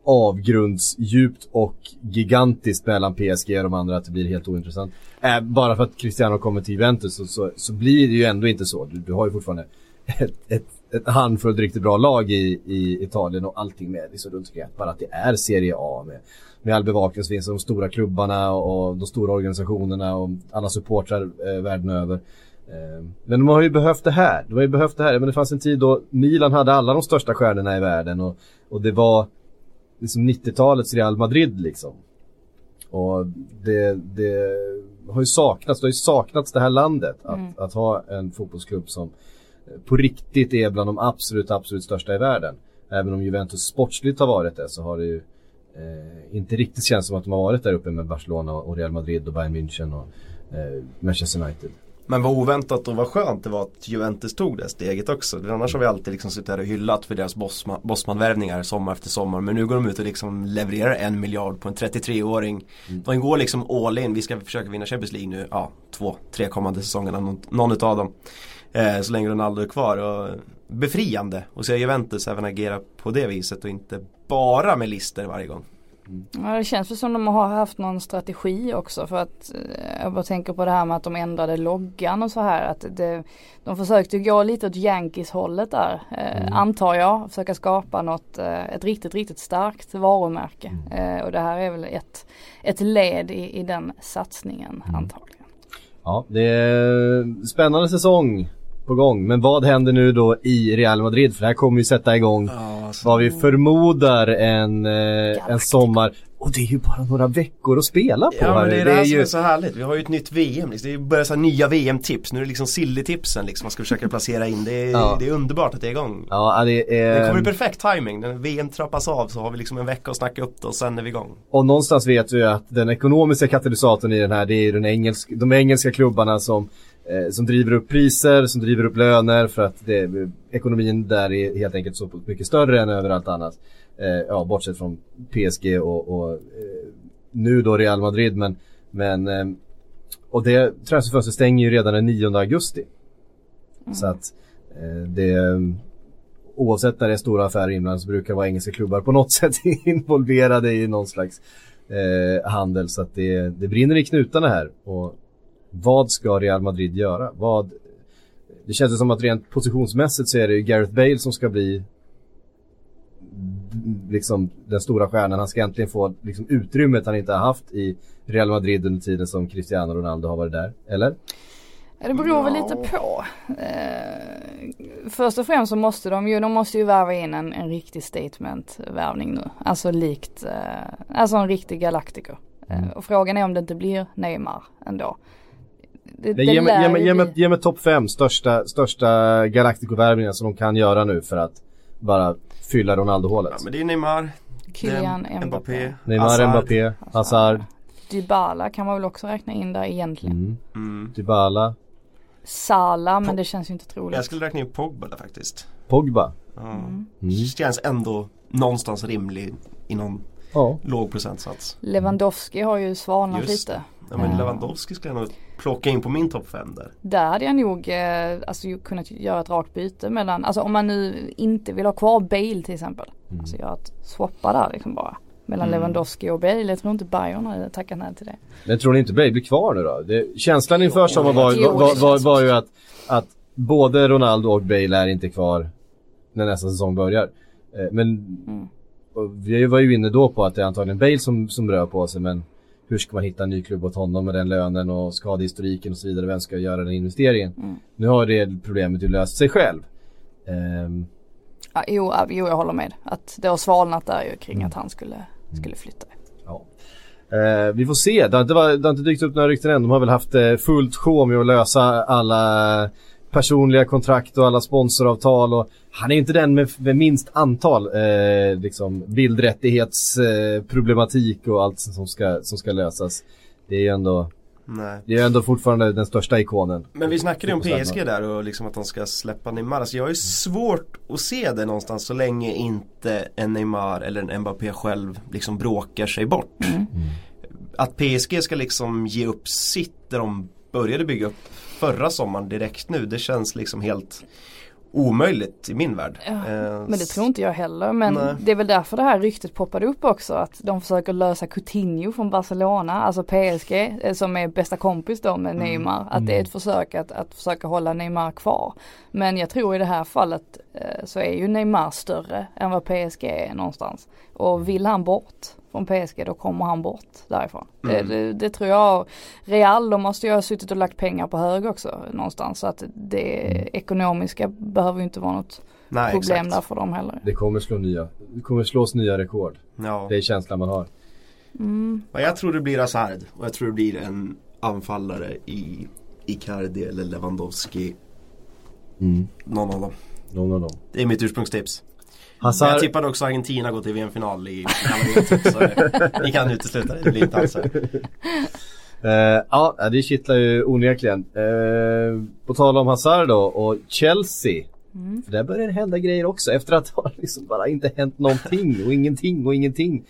avgrundsdjupt och gigantiskt mellan PSG och de andra att det blir helt ointressant. Äh, bara för att Cristiano kommer till Juventus så, så, så blir det ju ändå inte så. Du, du har ju fortfarande ett, ett, ett handfullt riktigt bra lag i, i Italien och allting med liksom runt omkring. Bara att det är Serie A med, med all bevakning som finns, de stora klubbarna och de stora organisationerna och alla supportrar eh, världen över. Eh, men de har ju behövt det här. De har ju behövt det här. Men det fanns en tid då Milan hade alla de största stjärnorna i världen och, och det var liksom 90-talets Real Madrid liksom. Och det, det har ju saknats, det har ju saknats det här landet att, Mm. att ha en fotbollsklubb som på riktigt är bland de absolut, absolut största i världen. Även om Juventus sportsligt har varit det så har det ju eh, inte riktigt känts som att de har varit där uppe med Barcelona och Real Madrid och Bayern München och eh, Manchester United. Men vad oväntat och vad skönt det var att Juventus tog det steget också. Annars har vi alltid liksom suttit här och hyllat för deras Bosman- Bosman-värvningar sommar efter sommar. Men nu går de ut och liksom levererar en miljard på en 33-åring. De går liksom all in. Vi ska försöka vinna Champions League nu, ja, två, tre kommande säsongerna, någon, någon utav dem. Eh, så länge Ronaldo är kvar. Och befriande att se Juventus även agera på det viset och inte bara med lister varje gång. Ja, det känns som de har haft någon strategi också för att eh, jag bara tänker på det här med att de ändrade loggan och så här. Att det, de försökte gå lite åt Yankees hållet där eh, antar jag. Försöka skapa något, eh, ett riktigt, riktigt starkt varumärke. Eh, och det här är väl ett, ett led i, i den satsningen antagligen. Ja, det är spännande säsong på gång. Men vad händer nu då i Real Madrid? För det här kommer ju sätta igång vad vi förmodar en, eh, en sommar. Och det är ju bara några veckor att spela på. Ja men det är det, här som ju... är så härligt. Vi har ju ett nytt VM. Liksom. Det börjar så här nya VM-tips. Nu är det liksom silly-tipsen liksom man ska försöka placera in. Det är, Ja. det är underbart att det är igång. Ja, det är... Det kommer i perfekt timing. När VM trappas av så har vi liksom en vecka att snacka upp det och sen är vi igång. Och någonstans vet vi ju att den ekonomiska katalysatorn i den här det är den engelsk, de engelska klubbarna som, som driver upp priser, som driver upp löner för att det, ekonomin där är helt enkelt så mycket större än överallt annat. Eh, ja, bortsett från PSG och, och eh, nu då Real Madrid men, men eh, och det transferfönstret stänger ju redan den 9 augusti. Så att eh, det oavsett när det är stora affärer inblandade så brukar det vara engelska klubbar på något sätt involverade i någon slags eh, handel. Så att det, det brinner i knutarna här. Och vad ska Real Madrid göra? Vad, det känns som att rent positionsmässigt så är det ju Gareth Bale som ska bli mm, liksom den stora stjärnan. Han ska äntligen få liksom, utrymmet han inte har haft i Real Madrid under tiden som Cristiano Ronaldo har varit där. Eller? Det beror väl lite på. Eh, först och främst så måste de ju, de måste ju värva in en, en riktig statement-värvning nu. Alltså likt, eh, alltså en riktig galaktiker. Eh, och frågan är om det inte blir Neymar ändå. Det, Det, ge mig, ge mig, ge mig, ge mig topp fem största, största Galactico-värvningar som de kan göra nu för att bara fylla Ronaldo-hålet. Ja, men det är Neymar, Kylian Dem- Mbappé. Neymar, Hazard. Mbappé, Hazard, Dybala kan man väl också räkna in där egentligen. mm. Mm. Dybala, Salah, men det känns ju inte troligt. Jag skulle räkna in Pogba där faktiskt. Pogba. Ja. Mm. Känns ändå någonstans rimlig i någon Ja. låg procentsats. Lewandowski har ju svalnat lite. Ja, men Ja. Lewandowski skulle jag nog plocka in på min topp 5 där. Där hade jag nog eh, alltså, kunnat göra ett rakt byte mellan, alltså om man nu inte vill ha kvar Bale till exempel. Mm. Alltså göra ett swappa där liksom bara. Mellan Lewandowski och Bale. Jag tror inte Bayern hade tackat nej till det. Men tror ni inte Bale blir kvar nu då? Det, känslan inför sommaren var, var, var, var, var ju att, att både Ronaldo och Bale är inte kvar när nästa säsong börjar. Eh, Men Mm. vi var ju inne då på att det är antagligen Bale som, som rör på sig men hur ska man hitta en ny klubb åt honom med den lönen och skadehistoriken och så vidare. Vem ska göra den investeringen? Mm. Nu har det problemet ju löst sig själv. Ehm, Ja, jo, jo, jag håller med. Att det har svalnat där ju kring Mm. att han skulle, skulle flytta. Ja. Eh, vi får se. Det har, inte, det har inte dykt upp några rykten än. De har väl haft eh, fullt sjå med att lösa alla personliga kontrakt och alla sponsoravtal. Och han är inte den med, med minst antal eh, liksom bildrättighetsproblematik eh, och allt som ska, som ska lösas. Det är ju ändå, Nej. det är ändå fortfarande den största ikonen. Men vi snackade ju om. PSG där och liksom att de ska släppa Neymar. Alltså jag har ju svårt att se det någonstans så länge inte en Neymar eller en Mbappé själv liksom bråkar sig bort. Att PSG ska liksom ge upp sitt där de började bygga upp förra sommaren direkt nu. Det känns liksom helt omöjligt i min värld. Ja, Eh, Men det tror inte jag heller. Men Nej. det är väl därför det här ryktet poppade upp också. Att de försöker lösa Coutinho från Barcelona, alltså PSG, eh, som är bästa kompis då med Mm. Neymar. Att det är ett försök att, att försöka hålla Neymar kvar. Men jag tror i det här fallet eh, så är ju Neymar större än vad PSG är någonstans. Och vill han bort från PSG då kommer han bort därifrån. Mm. Det, det, det tror jag. Real de måste ju ha suttit och lagt pengar på hög också någonstans. Så att det ekonomiska behöver ju inte vara något Nej, problem exakt. där för dem heller. Det kommer slå nya, det kommer slås nya rekord. Ja. Det är känslan man har. Mm. Ja, Jag tror det blir Hazard och jag tror det blir en anfallare i Icardi eller Lewandowski. Mm. Någon av dem. Någon av dem. Det är mitt ursprungstips. Hazard, Jag tippade också Argentina gå till VM-final i alla så ni kan utesluta det, det blir inte alls så. Eh, ja, det kittlar ju onekligen. Eh, på tal om Hazard då och Chelsea. Mm. För där börjar det hända grejer också. Efter att det har liksom bara inte hänt någonting och ingenting och ingenting.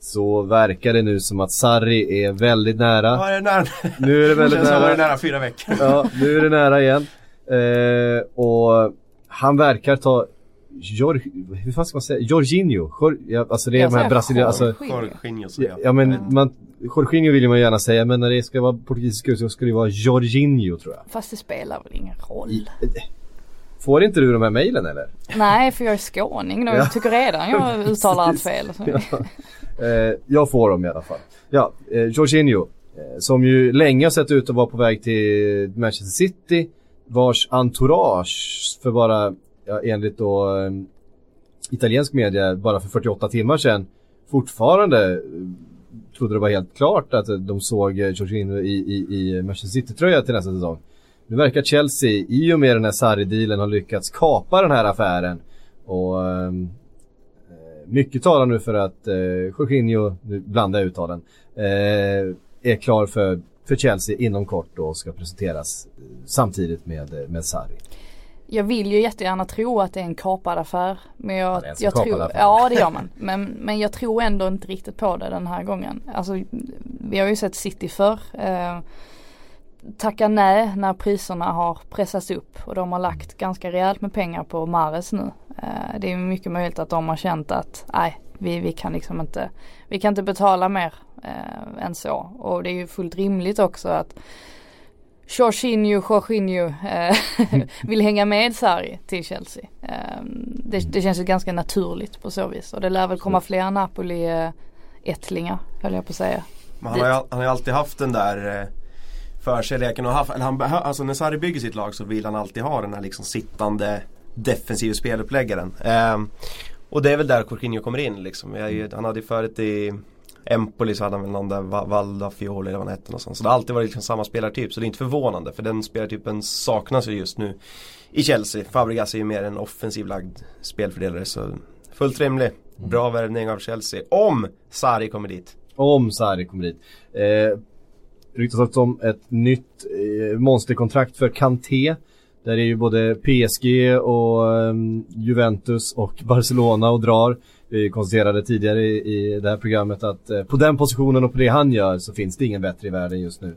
Så verkar det nu som att Sarri är väldigt nära. Ja, det är nära. Nu är det väldigt att det är nära. nära fyra veckor. Ja, nu är det nära igen. Eh, och han verkar ta Jor, hur fan ska man säga? Jorginho. Jor, ja, alltså det är Jag de här säger brasilianerna. Alltså, Jorginho. Jorginho så ja, ja. ja men man, Jorginho vill man gärna säga men när det ska vara portugisiska så ska det vara Jorginho tror jag. Fast det spelar väl ingen roll. Får inte du de här mejlen eller? Nej för jag är skåning och Ja. jag tycker redan jag uttalar allt fel. Så. Eh, jag får dem i alla fall. Ja, eh, Jorginho. Eh, som ju länge har sett ut att vara på väg till Manchester City. Vars entourage för bara, ja, enligt då eh, italiensk media, bara för 48 timmar sedan fortfarande eh, trodde det var helt klart att de såg eh, Jorginho i, i, i Manchester City-tröja till nästa säsong. Nu verkar Chelsea i och med den här Sarri-dealen ha lyckats kapa den här affären. Och ehm, eh, mycket talar nu för att eh, Jorginho, nu blandar jag uttalen, eh, är klar för, för Chelsea inom kort och ska presenteras eh, samtidigt med, med Sarri. Jag vill ju jättegärna tro att det är en kapad affär. Men jag, jag tror, affär. ja det gör man. Men, men jag tror ändå inte riktigt på det den här gången. Alltså vi har ju sett City förr. Eh, tacka nej när priserna har pressats upp och de har lagt ganska rejält med pengar på Mares nu. Eh, det är mycket möjligt att de har känt att nej, vi, vi kan liksom inte, vi kan inte betala mer eh, än så. Och det är ju fullt rimligt också att Jorginho, Jorginho eh, vill hänga med Sarri till Chelsea. Eh, det, det känns ju ganska naturligt på så vis och det lär väl komma fler Napoli eh, ättlingar höll jag på att säga. Men han har, ju, han har ju alltid haft den där eh, förkärleken och haft, eller han alltså när Sarri bygger sitt lag så vill han alltid ha den här liksom sittande defensiva speluppläggaren. Ehm, och det är väl där Jorginho kommer in liksom. Jag, ju- han hade ju förut i Empoli så hade han väl någon där Va- Valda Fioli eller vad han hette någonstans. Så det har alltid varit liksom samma spelartyp så det är inte förvånande för den spelartypen saknas ju just nu i Chelsea. Fabregas är ju mer en offensiv lagd spelfördelare så fullt rimlig. Bra värvning av Chelsea. Om Sarri kommer dit. Om Sarri kommer dit. Eh, ryktas också om ett nytt eh, monsterkontrakt för Kanté. Där är ju både PSG och ehm, Juventus och Barcelona och drar. Vi konstaterade tidigare i, i det här programmet att eh, på den positionen och på det han gör så finns det ingen bättre i världen just nu.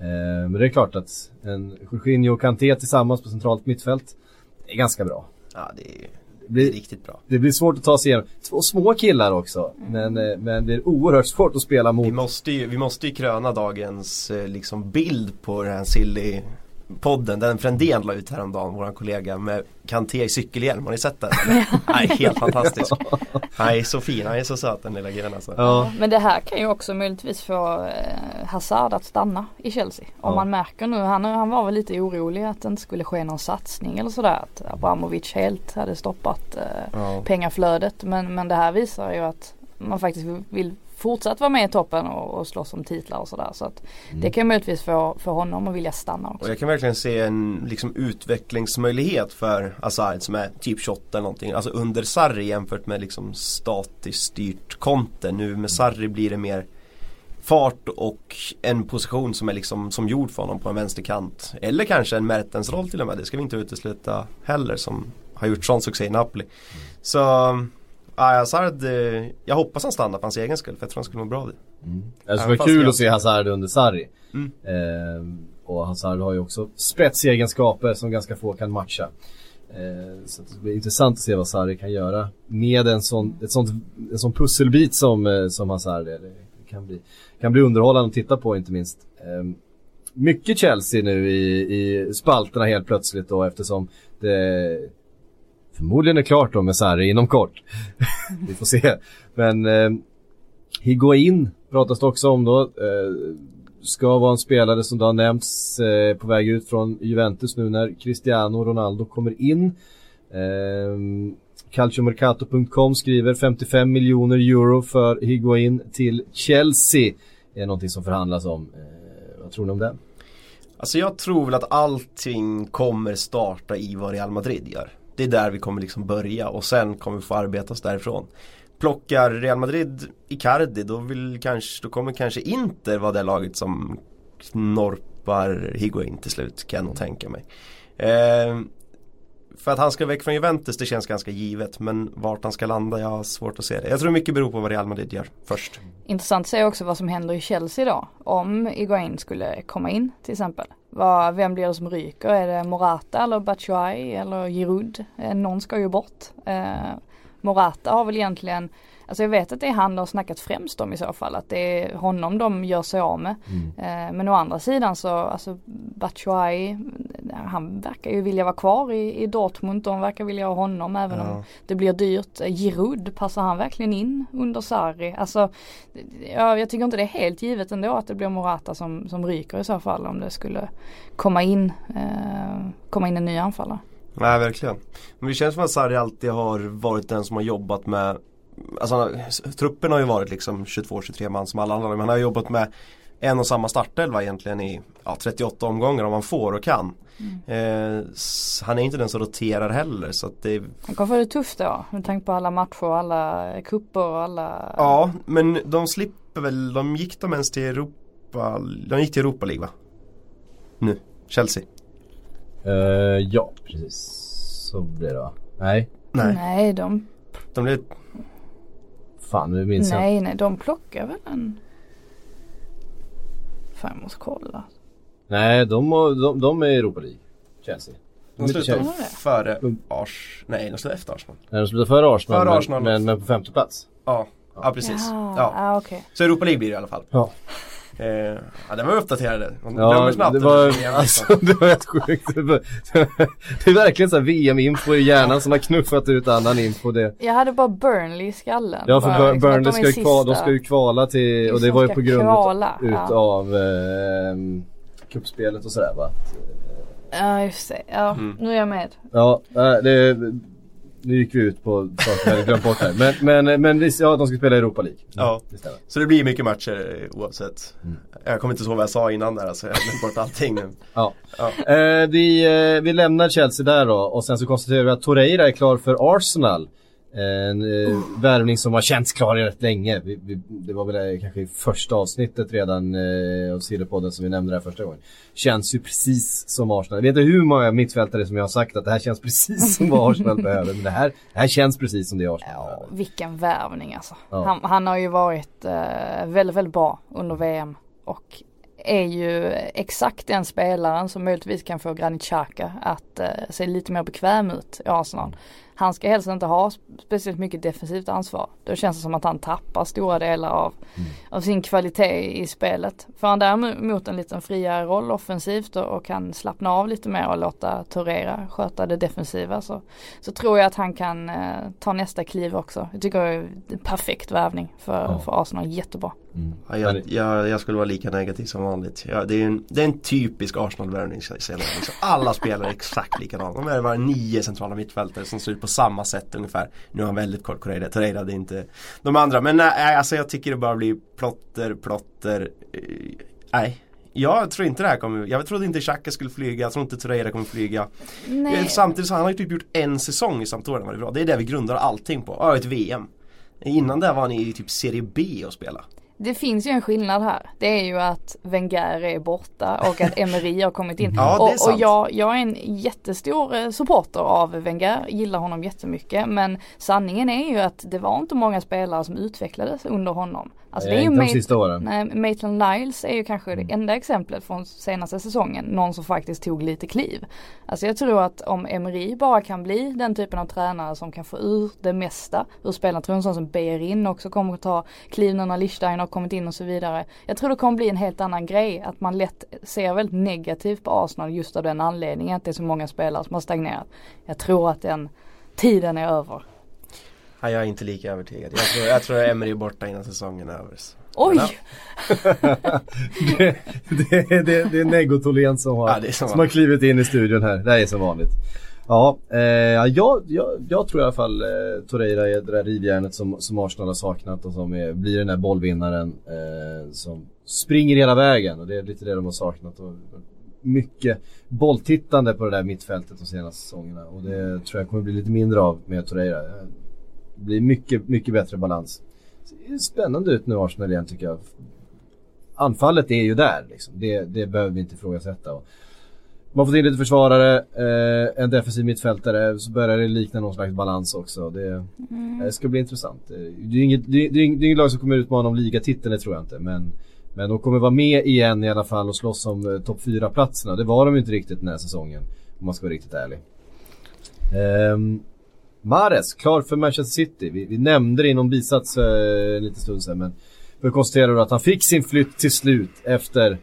Eh, men det är klart att en Jorginho och Kanté tillsammans på centralt mittfält är ganska bra. Ja det är, Det blir, riktigt bra. det blir svårt att ta sig igenom. Två små killar också. Men, eh, men det är oerhört svårt att spela mot Vi måste ju, vi måste ju kröna dagens eh, liksom bild på den här silly podden. Den Frändén la ut häromdagen, våran kollega med Kanté i cykelhjälm. Har ni sett den? Nej, helt fantastisk. Han är så fin, han är så söt den lilla killen alltså. Ja, Men det här kan ju också möjligtvis få eh, Hazard att stanna i Chelsea. Om Ja. man märker nu, han, han var väl lite orolig att det inte skulle ske någon satsning eller sådär. Att Abramovic helt hade stoppat eh, Ja. pengaflödet. Men, men det här visar ju att man faktiskt vill fortsatt vara med i toppen och, och slåss om titlar och sådär. Så att det kan möjligtvis få för honom att vilja stanna också. Och jag kan verkligen se en liksom, utvecklingsmöjlighet för Hazard som är typ 28 eller någonting. Alltså under Sarri jämfört med liksom statiskt styrt Conte. Nu med Sarri blir det mer fart och en position som är liksom som gjord för honom på en vänsterkant. Eller kanske en Mertens-roll till och med. Det ska vi inte utesluta heller som har gjort sån succé i Napoli. Så ja, Hazard, eh, jag hoppas han stannar för hans egen skull för jag tror han skulle må bra av det. Det skulle vara kul jag- att se Hazard under Sarri. Mm. Ehm, och Hazard har ju också spetsegenskaper som ganska få kan matcha. Eh, så det blir intressant att se vad Sarri kan göra med en sån, ett sånt, en sån pusselbit som, eh, som Hazard är. Det kan bli, kan bli underhållande att titta på inte minst. Eh, mycket Chelsea nu i, i spalterna helt plötsligt då eftersom det förmodligen är klart då med Sarri inom kort. Vi får se. Men eh, Higuain pratas det också om då. Eh, ska vara en spelare som då har nämnts eh, på väg ut från Juventus nu när Cristiano Ronaldo kommer in. Eh, Calciomercato.com skriver 55 miljoner euro för Higuain till Chelsea. Det är någonting som förhandlas om. Eh, vad tror ni om det? Alltså jag tror väl att allting kommer starta i vad Real Madrid gör. Det är där vi kommer liksom börja och sen kommer vi få arbeta oss därifrån. Plockar Real Madrid Icardi då, vill kanske, då kommer kanske Inter vara det laget som norpar Higuain till slut kan jag nog tänka mig. Eh, för att han ska väck från Juventus det känns ganska givet men vart han ska landa jag har svårt att se det. Jag tror mycket beror på vad Real Madrid gör först. Intressant att se också vad som händer i Chelsea då. Om Iguain skulle komma in till exempel. Vad, vem blir det som ryker? Är det Morata eller Batshuayi eller Giroud? Eh, någon ska ju bort. Eh, Morata har väl egentligen Alltså jag vet att det är han de har snackat främst om i så fall. Att det är honom de gör sig av med. Eh, men å andra sidan så, alltså Batshuayi, han verkar ju vilja vara kvar i, i Dortmund. De verkar vilja ha honom även Ja. om det blir dyrt. Eh, Giroud, passar han verkligen in under Sarri? Alltså, ja, jag tycker inte det är helt givet ändå att det blir Morata som, som ryker i så fall om det skulle komma in, eh, komma in en ny anfallare. Nej verkligen. Men det känns som att Sarri alltid har varit den som har jobbat med Alltså truppen har ju varit liksom 22-23 man som alla andra men han har jobbat med en och samma startelva egentligen i ja, 38 omgångar om han får och kan. Eh, s- han är inte den som roterar heller så att det Han kommer få det tufft då med tanke på alla matcher och alla kupper och alla Ja men de slipper väl, de gick de ens till Europa, de gick till Europa League va? Nu, Chelsea. Eh, ja, precis. Så blir det va? Nej, Nej, Nej, de, de blev fan nu minns jag nej, nej, de plockar väl en Fan jag måste kolla. Nej, de, har- de, de är i Europa League. Chelsea. De. Chelsea. före. Ars, nej de slutade efter Arsenal. Nej, de slutar före Arsenal, Före men, Arsenal. Men, men på femte plats. Ja, ja precis. Ja, Ja. ja okej. Så Europa League blir det i alla fall. Ja. Eh, ja, den var uppdaterade. Man Ja, snabbt det var, alltså, det var helt sjukt. Det är verkligen så här VM-info i hjärnan som har knuffat ut annan info. Det. Jag hade bara Burnley i skallen. Ja för Bara liksom Burnley de ska ju, kvala, de ska ju kvala till, och det var ju på grund kvala, ut, ja. eh, kuppspelet och sådär va. Ja just det, ja Mm. nu är jag med. Ja, äh, det, nu gick vi ut på saker jag hade glömt bort här. Men, men, men visst, ja de ska spela Europa League. Ja. Det. Så det blir mycket matcher eh, oavsett. Mm. Jag kommer inte ihåg vad jag sa innan där alltså. Jag har glömt bort allting nu. Ja. Ja. Eh, vi, eh, vi lämnar Chelsea där då och sen så konstaterar vi att Torreira är klar för Arsenal. En eh, värvning som har känts klar rätt länge. Vi, vi, det var väl eh, kanske i första avsnittet redan eh, av Sillepodden som vi nämnde det här första gången. Känns ju precis som Arsenal. Jag vet inte hur många mittfältare som jag har sagt att det här känns precis som vad Arsenal behöver. Men det här, det här känns precis som det Arsenal Ja, behöver. vilken värvning alltså. Ja. Han, han har ju varit eh, väldigt, väldigt bra under VM och är ju exakt den spelaren som möjligtvis kan få Granit Xhaka att eh, se lite mer bekväm ut i Arsenal. Han ska helst inte ha speciellt mycket defensivt ansvar. Då känns det som att han tappar stora delar av, av sin kvalitet i spelet. Får han däremot en liten friare roll offensivt och, och kan slappna av lite mer och låta Torreira sköta det defensiva så, så tror jag att han kan eh, ta nästa kliv också. Jag tycker det är en perfekt värvning för, Ja. för Arsenal, jättebra. Mm. Ja, jag, jag, jag skulle vara lika negativ som vanligt. Ja, det, är en, det är en typisk Arsenal-värvning liksom. Alla spelar exakt likadant. De är bara nio centrala mittfältare som ser ut på samma sätt ungefär. Nu har han väldigt kort Correia, Torreira det är inte de andra. Men nej, alltså jag tycker det bara blir plotter, plotter. eh, Nej. Jag tror inte det här kommer, jag trodde inte Xhaka skulle flyga, jag tror inte Torreira kommer flyga. Nej. Eh, Samtidigt så han har ju typ gjort en säsong i Sampdoria var det bra. Det är det vi grundar allting på. Ja, ett VM. Innan det var han i typ Serie B och spela. Det finns ju en skillnad här. Det är ju att Wenger är borta och att Emery har kommit in. Ja, och och jag, jag är en jättestor eh, supporter av Wenger, gillar honom jättemycket. Men sanningen är ju att det var inte många spelare som utvecklades under honom. Alltså det är ju inte de sista åren. Nej, Maitland Niles är ju kanske Mm. det enda exemplet från senaste säsongen. Någon som faktiskt tog lite kliv. Alltså jag tror att om Emery bara kan bli den typen av tränare som kan få ur det mesta ur spelarna. Tror en sån som Berin också kommer att ta kliv när Lichstein har kommit in och så vidare. Jag tror det kommer bli en helt annan grej. Att man lätt ser väldigt negativt på Arsenal just av den anledningen att det är så många spelare som har stagnerat. Jag tror att den tiden är över. Ja, jag är inte lika övertygad. Jag tror, jag tror Emery är borta innan säsongen är över. så. Oj! Det, det, det, det är Neggo Tholén som har, Ja, det är som som har klivit in i studion här. Det här är som vanligt. Ja, eh, jag, jag, jag tror i alla fall eh, Torreira är det där rivjärnet som, som Arsenal har saknat och som är, blir den där bollvinnaren eh, som springer hela vägen och det är lite det de har saknat. Och, mycket bolltittande på det där mittfältet de senaste säsongerna och det tror jag kommer bli lite mindre av med Torreira. Eh, det blir mycket, mycket bättre balans. Det ser spännande ut nu Arsenal igen tycker jag. Anfallet är ju där liksom. Det, det behöver vi inte ifrågasätta. Och man får in lite försvarare, eh, en defensiv mittfältare, så börjar det likna någon slags balans också. Det, det ska bli intressant. Eh, Det är inget, det är, det är inget lag som kommer utmana om ligatiteln, det tror jag inte. Men, men de kommer vara med igen i alla fall och slåss om eh, topp 4-platserna. Det var de ju inte riktigt den här säsongen. Om man ska vara riktigt ärlig. Ehm, Mares, klar för Manchester City. Vi, vi nämnde det i någon bisats eh, lite stund sedan men vi konstaterar att han fick sin flytt till slut efter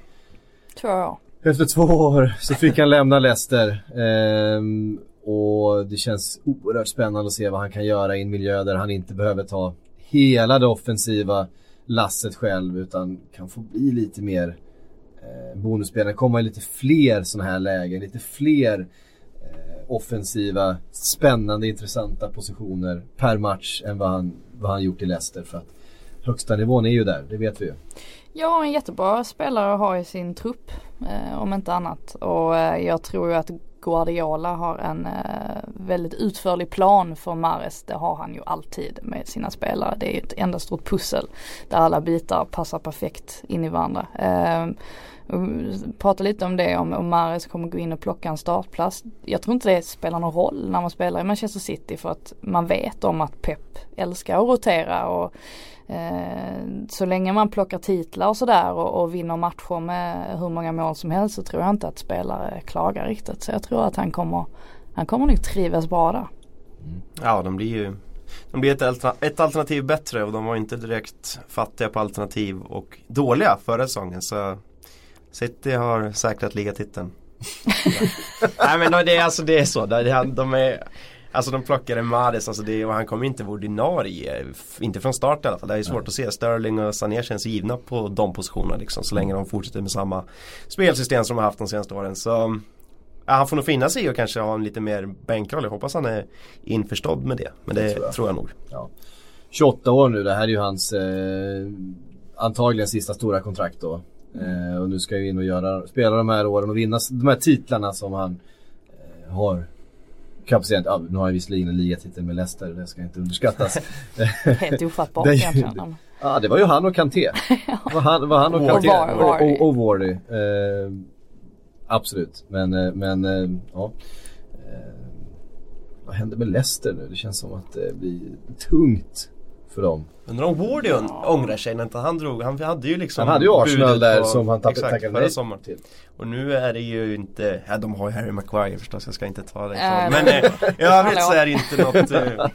Tror jag efter två år så fick han lämna Leicester. Ehm, och det känns oerhört spännande att se vad han kan göra i en miljö där han inte behöver ta hela det offensiva lasset själv utan kan få bli lite mer eh, bonusspelare, komma i lite fler sådana här lägen, lite fler eh, offensiva, spännande, intressanta positioner per match än vad han, vad han gjort i Leicester. För att högsta nivån är ju där, det vet vi ju. Ja, en jättebra spelare att ha i sin trupp. Eh, om inte annat. Och eh, jag tror ju att Guardiola har en eh, väldigt utförlig plan för Mares. Det har han ju alltid med sina spelare. Det är ju ett enda stort pussel där alla bitar passar perfekt in i varandra. Eh, Prata lite om det, om, Mares kommer gå in och plocka en startplats. Jag tror inte det spelar någon roll när man spelar i Manchester City för att man vet om att Pep älskar att rotera och Eh, så länge man plockar titlar och sådär och, och vinner matcher med hur många mål som helst så tror jag inte att spelare klagar riktigt. Så jag tror att han kommer, han kommer nog trivas bra där. Mm. Ja, de blir ju de blir ett, ett alternativ bättre och de var inte direkt fattiga på alternativ och dåliga förra säsongen. Så City har säkrat ligatiteln. Nej men det är, alltså, det är så. De är, alltså de plockade Mares alltså det, och han kommer inte vara ordinarie. Inte från start i alla fall. Det är svårt att se. Sterling och Sané känns givna på de positionerna liksom. Så länge de fortsätter med samma spelsystem som de har haft de senaste åren. Så Ja, han får nog finna sig i och kanske ha en lite mer bänkroll. Jag hoppas han är införstådd med det. Men det, Det tror, tror jag. jag. nog. Ja. 28 år nu, det här är ju hans eh, antagligen sista stora kontrakt då. Eh, och nu ska ju in och göra, spela de här åren och vinna de här titlarna som han eh, har kapacitet. Ja, nu har han visserligen en ligatitel med Leicester, det ska inte underskattas. Helt ofattbart egentligen. Ja, det var ju han och Kanté. Det var han, var han och Och Kanté. Var- Vardy. Och, och Vardy. Eh, absolut, men, eh, men eh, ja. Eh, vad händer med Leicester nu? Det känns som att det blir tungt för dem. Undrar om Wardy ja. ångrar sig när inte han drog. Han hade ju liksom Han hade ju Arsenal där på- som han tappade Exakt, tackade nej sommaren. till. Och nu är det ju inte, ja de har ju Harry Maguire förstås, jag ska inte ta det. Äh, men eh, i övrigt så är det inte något eh,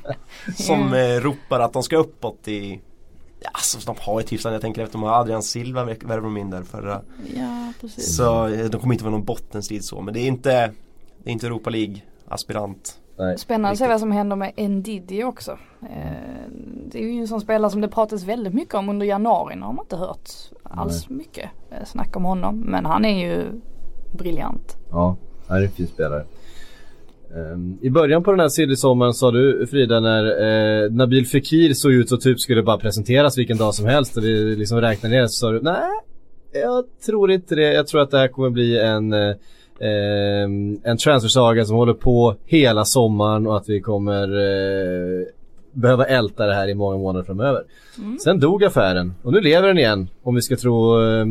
som eh, ropar att de ska uppåt i Ja, alltså de har ett hyfsat, jag tänker efter de har Adrian Silva värvade de in där förra Ja, precis. Så eh, de kommer inte vara någon bottenstrid så men det är inte Det är inte Europa League aspirant Nej. Spännande att se vad som händer med Ndidi också. Eh, det är ju en sån spelare som det pratas väldigt mycket om under januari. Nu har man inte hört alls mycket eh, snack om honom. Men han är ju briljant. Ja, han är en fin spelare. Ehm, I början på den här silly-sommaren sa du Frida när eh, Nabil Fekir såg ut så typ skulle bara presenteras vilken dag som helst och vi liksom räknade ner så sa du nej jag tror inte det. Jag tror att det här kommer bli en eh, ehm, en transfersaga som håller på hela sommaren och att vi kommer eh, behöva älta det här i många månader framöver. Sen dog affären och nu lever den igen om vi ska tro eh,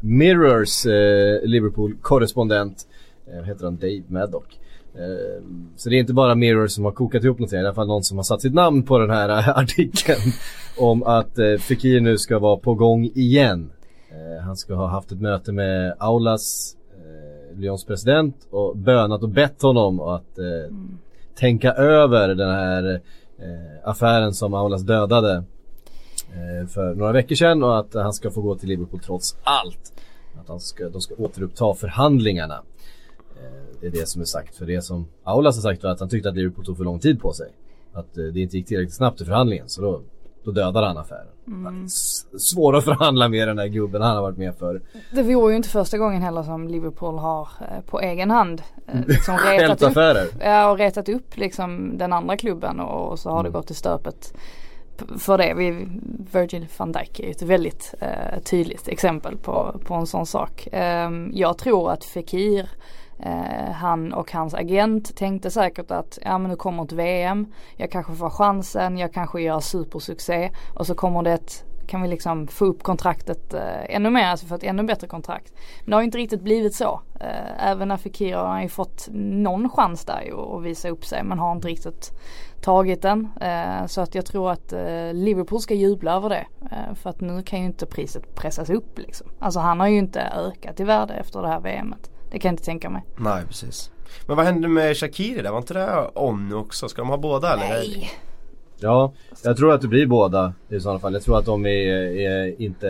Mirrors eh, Liverpool-korrespondent. Eh, heter han? Dave Maddock. Eh, så det är inte bara Mirror som har kokat ihop är i alla fall någon som har satt sitt namn på den här eh, artikeln om att eh, Fekir nu ska vara på gång igen. Eh, han ska ha haft ett möte med Aulas, eh, Lyons president och bönat och bett honom att eh, tänka över den här eh, affären som Aulas dödade eh, för några veckor sedan och att han ska få gå till Liverpool trots allt. Att han ska, de ska återuppta förhandlingarna. Eh, det är det som är sagt. För det som Aulas har sagt var att han tyckte att Liverpool tog för lång tid på sig. Att eh, det inte gick tillräckligt snabbt i förhandlingen. Så då, då dödade han affären. S- Svår att förhandla med den där gubben han har varit med för. Det vore ju inte första gången heller som Liverpool har eh, på egen hand eh, liksom retat upp, ja, och retat upp liksom den andra klubben och, så har det gått i stöpet för det. Vi, Virgil van Dijk är ett väldigt eh, tydligt exempel på, på en sån sak. Ehm, jag tror att Fekir Eh, han och hans agent tänkte säkert att ja men nu kommer ett VM, jag kanske får chansen, jag kanske gör supersuccé och så kommer det ett kan vi liksom få upp kontraktet eh, ännu mer, alltså få ett ännu bättre kontrakt. Men det har ju inte riktigt blivit så. Eh, även när har han ju fått någon chans där ju att visa upp sig men har inte riktigt tagit den. Eh, så att jag tror att eh, Liverpool ska jubla över det. Eh, för att nu kan ju inte priset pressas upp liksom. Alltså han har ju inte ökat i värde efter det här VMet. Det kan jag inte tänka mig. Nej precis. Men vad hände med Shakiri där? Var inte det on nu också? Ska de ha båda eller? Nej. Ja, jag tror att det blir båda i sådana fall. Jag tror att de är, är inte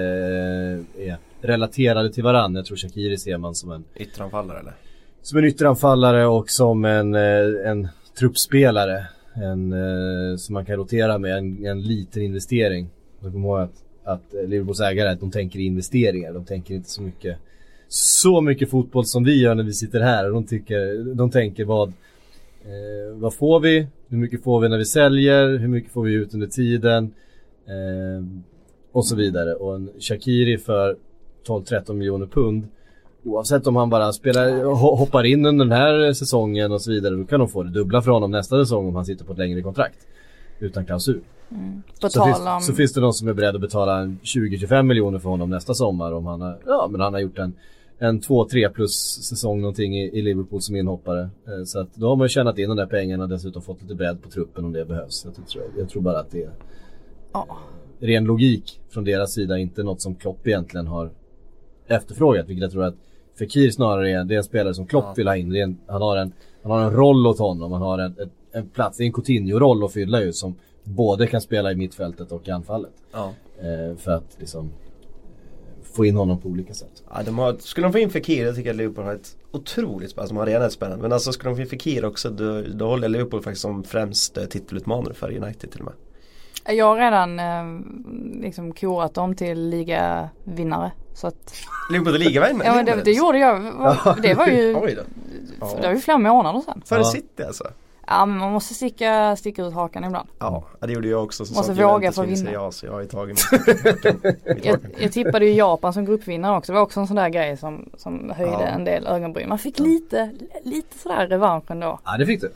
är relaterade till varandra. Jag tror Shakiri ser man som en, Ytteranfallare eller? som en ytteranfallare och som en, eh, en truppspelare. En, eh, som man kan rotera med, en, en liten investering. Jag kommer ihåg att, att Liverpools ägare, att de tänker i investeringar. De tänker inte så mycket så mycket fotboll som vi gör när vi sitter här. Och de, tycker, de tänker vad, eh, vad får vi? Hur mycket får vi när vi säljer? Hur mycket får vi ut under tiden? Eh, och så vidare. Och en Shakiri för 12-13 miljoner pund. Oavsett om han bara spelar, ho- hoppar in under den här säsongen och så vidare. Då kan de få det dubbla för honom nästa säsong om han sitter på ett längre kontrakt. Utan klausul. På Så finns, om, så finns det de som är beredda att betala en 20-25 miljoner för honom nästa sommar om han har, ja men han har gjort en, en 2-3 plus säsong någonting i, i Liverpool som inhoppare. Eh, Så att då har man ju tjänat in de där pengarna och dessutom fått lite bredd på truppen om det behövs. Jag tror, jag tror bara att det är ja, ren logik från deras sida, inte något som Klopp egentligen har efterfrågat. Vilket jag tror att Fekir snarare är, det är en spelare som Klopp vill ha in. Det är en, han, har en, han har en roll åt honom, han har en, en, en plats, det är en Coutinho-roll att fylla ju som både kan spela i mittfältet och i anfallet. Ja. Eh, för att liksom få in honom på olika sätt. ja de har, skulle de få in Fekir, jag tycker att Liverpool har ett otroligt spel. Alltså de har redan ett spännande. Men alltså skulle de få in Fekir också då, då håller Liverpool faktiskt som främst eh, titelutmanare för United till och med. jag har redan eh, liksom korat dem till ligavinnare. Så att, Liverpool är ligavinnare? ja men det, det gjorde jag, det var ju, det var ju flera månader sedan. Före Ja. City alltså? Ja men man måste sticka, sticka ut hakan ibland. Ja, det gjorde jag också. Så Måste våga för att vinna. Ja, så jag har tagit mitt Jag, jag tippade ju Japan som gruppvinnare också. Det var också en sån där grej som, som höjde Ja. en del ögonbryn. Man fick lite, lite sådär revansch ändå. Ja det fick du,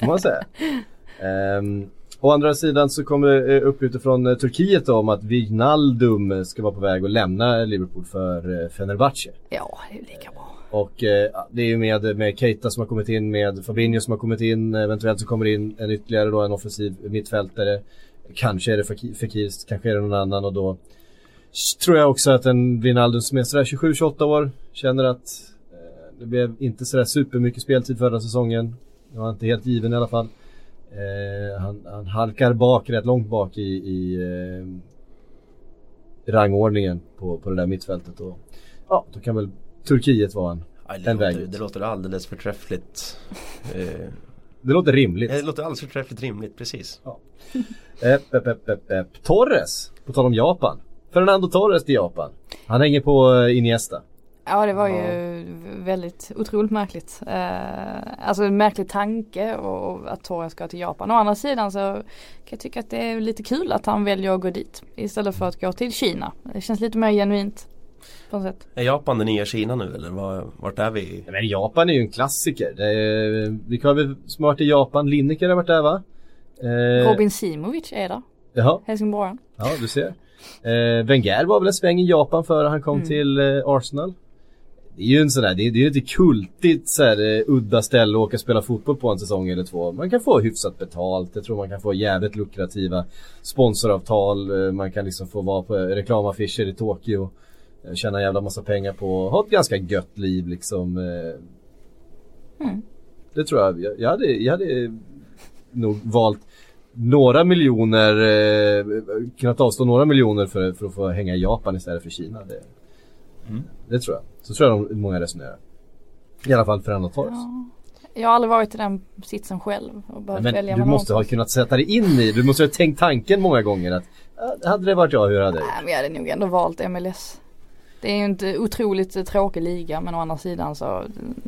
får man säga. Ehm, å andra sidan så kommer det eh, upp utifrån eh, Turkiet då, om att Wijnaldum eh, ska vara på väg att lämna Liverpool för Fenerbahce. Ja, det är lika bra. Och eh, det är ju med, med Keita som har kommit in, med Fabinho som har kommit in, eventuellt så kommer det in en ytterligare då en offensiv mittfältare. Kanske är det Fekir, kanske är det någon annan och då tror jag också att en Wijnaldum som är sådär 27-28 år känner att eh, det blev inte sådär supermycket speltid förra säsongen. Det var inte helt given i alla fall. Eh, han, han halkar bak, rätt långt bak i, i eh, rangordningen på, på det där mittfältet. Och, ja, då kan väl Turkiet vara en Ja, det, En väg låter, ut. det låter alldeles förträffligt. Eh, Det låter rimligt. det låter alldeles förträffligt rimligt, precis. Epp, epp, epp, epp, epp. Torres, på tal om Japan. Fernando Torres till Japan. Han hänger på eh, Iniesta. Ja det var ju väldigt otroligt märkligt. Eh, alltså en märklig tanke och, och att Torres ska till Japan. Å andra sidan så kan jag tycka att det är lite kul att han väljer att gå dit istället för att gå till Kina. Det känns lite mer genuint. På något sätt. Är Japan det nya Kina nu eller var, vart är vi? Men Japan är ju en klassiker. Det är, vi har väl smart i Japan. Lineker har varit där va? Eh, Robin Simovic är där, Jaha, Helsingborg. ja du ser. Eh, Wenger var väl en sväng i Japan före han kom Mm. till eh, Arsenal. Det är ju en sån där, det är, det är ju ett kultigt så här, eh, udda ställe att åka och spela fotboll på en säsong eller två. Man kan få hyfsat betalt, jag tror man kan få jävligt lukrativa sponsoravtal. Eh, man kan liksom få vara på reklamaffischer i Tokyo. Eh, Tjäna en jävla massa pengar på, ha ett ganska gött liv liksom. eh. Mm. Det tror jag, jag, jag, hade, jag hade nog valt några miljoner, eh, kunnat avstå några miljoner för, för att få hänga i Japan istället för Kina. Det, Mm. det tror jag. Så tror jag de, många resonerar. I alla fall Fernando Torres. Ja. Jag har aldrig varit i den sitsen själv och behövt Men välja du måste ha kunnat sätta dig in i Du måste ha tänkt tanken många gånger att hade det varit jag, hur hade det? Nej men jag hade nog ändå valt MLS. Det är ju inte otroligt tråkig liga men å andra sidan så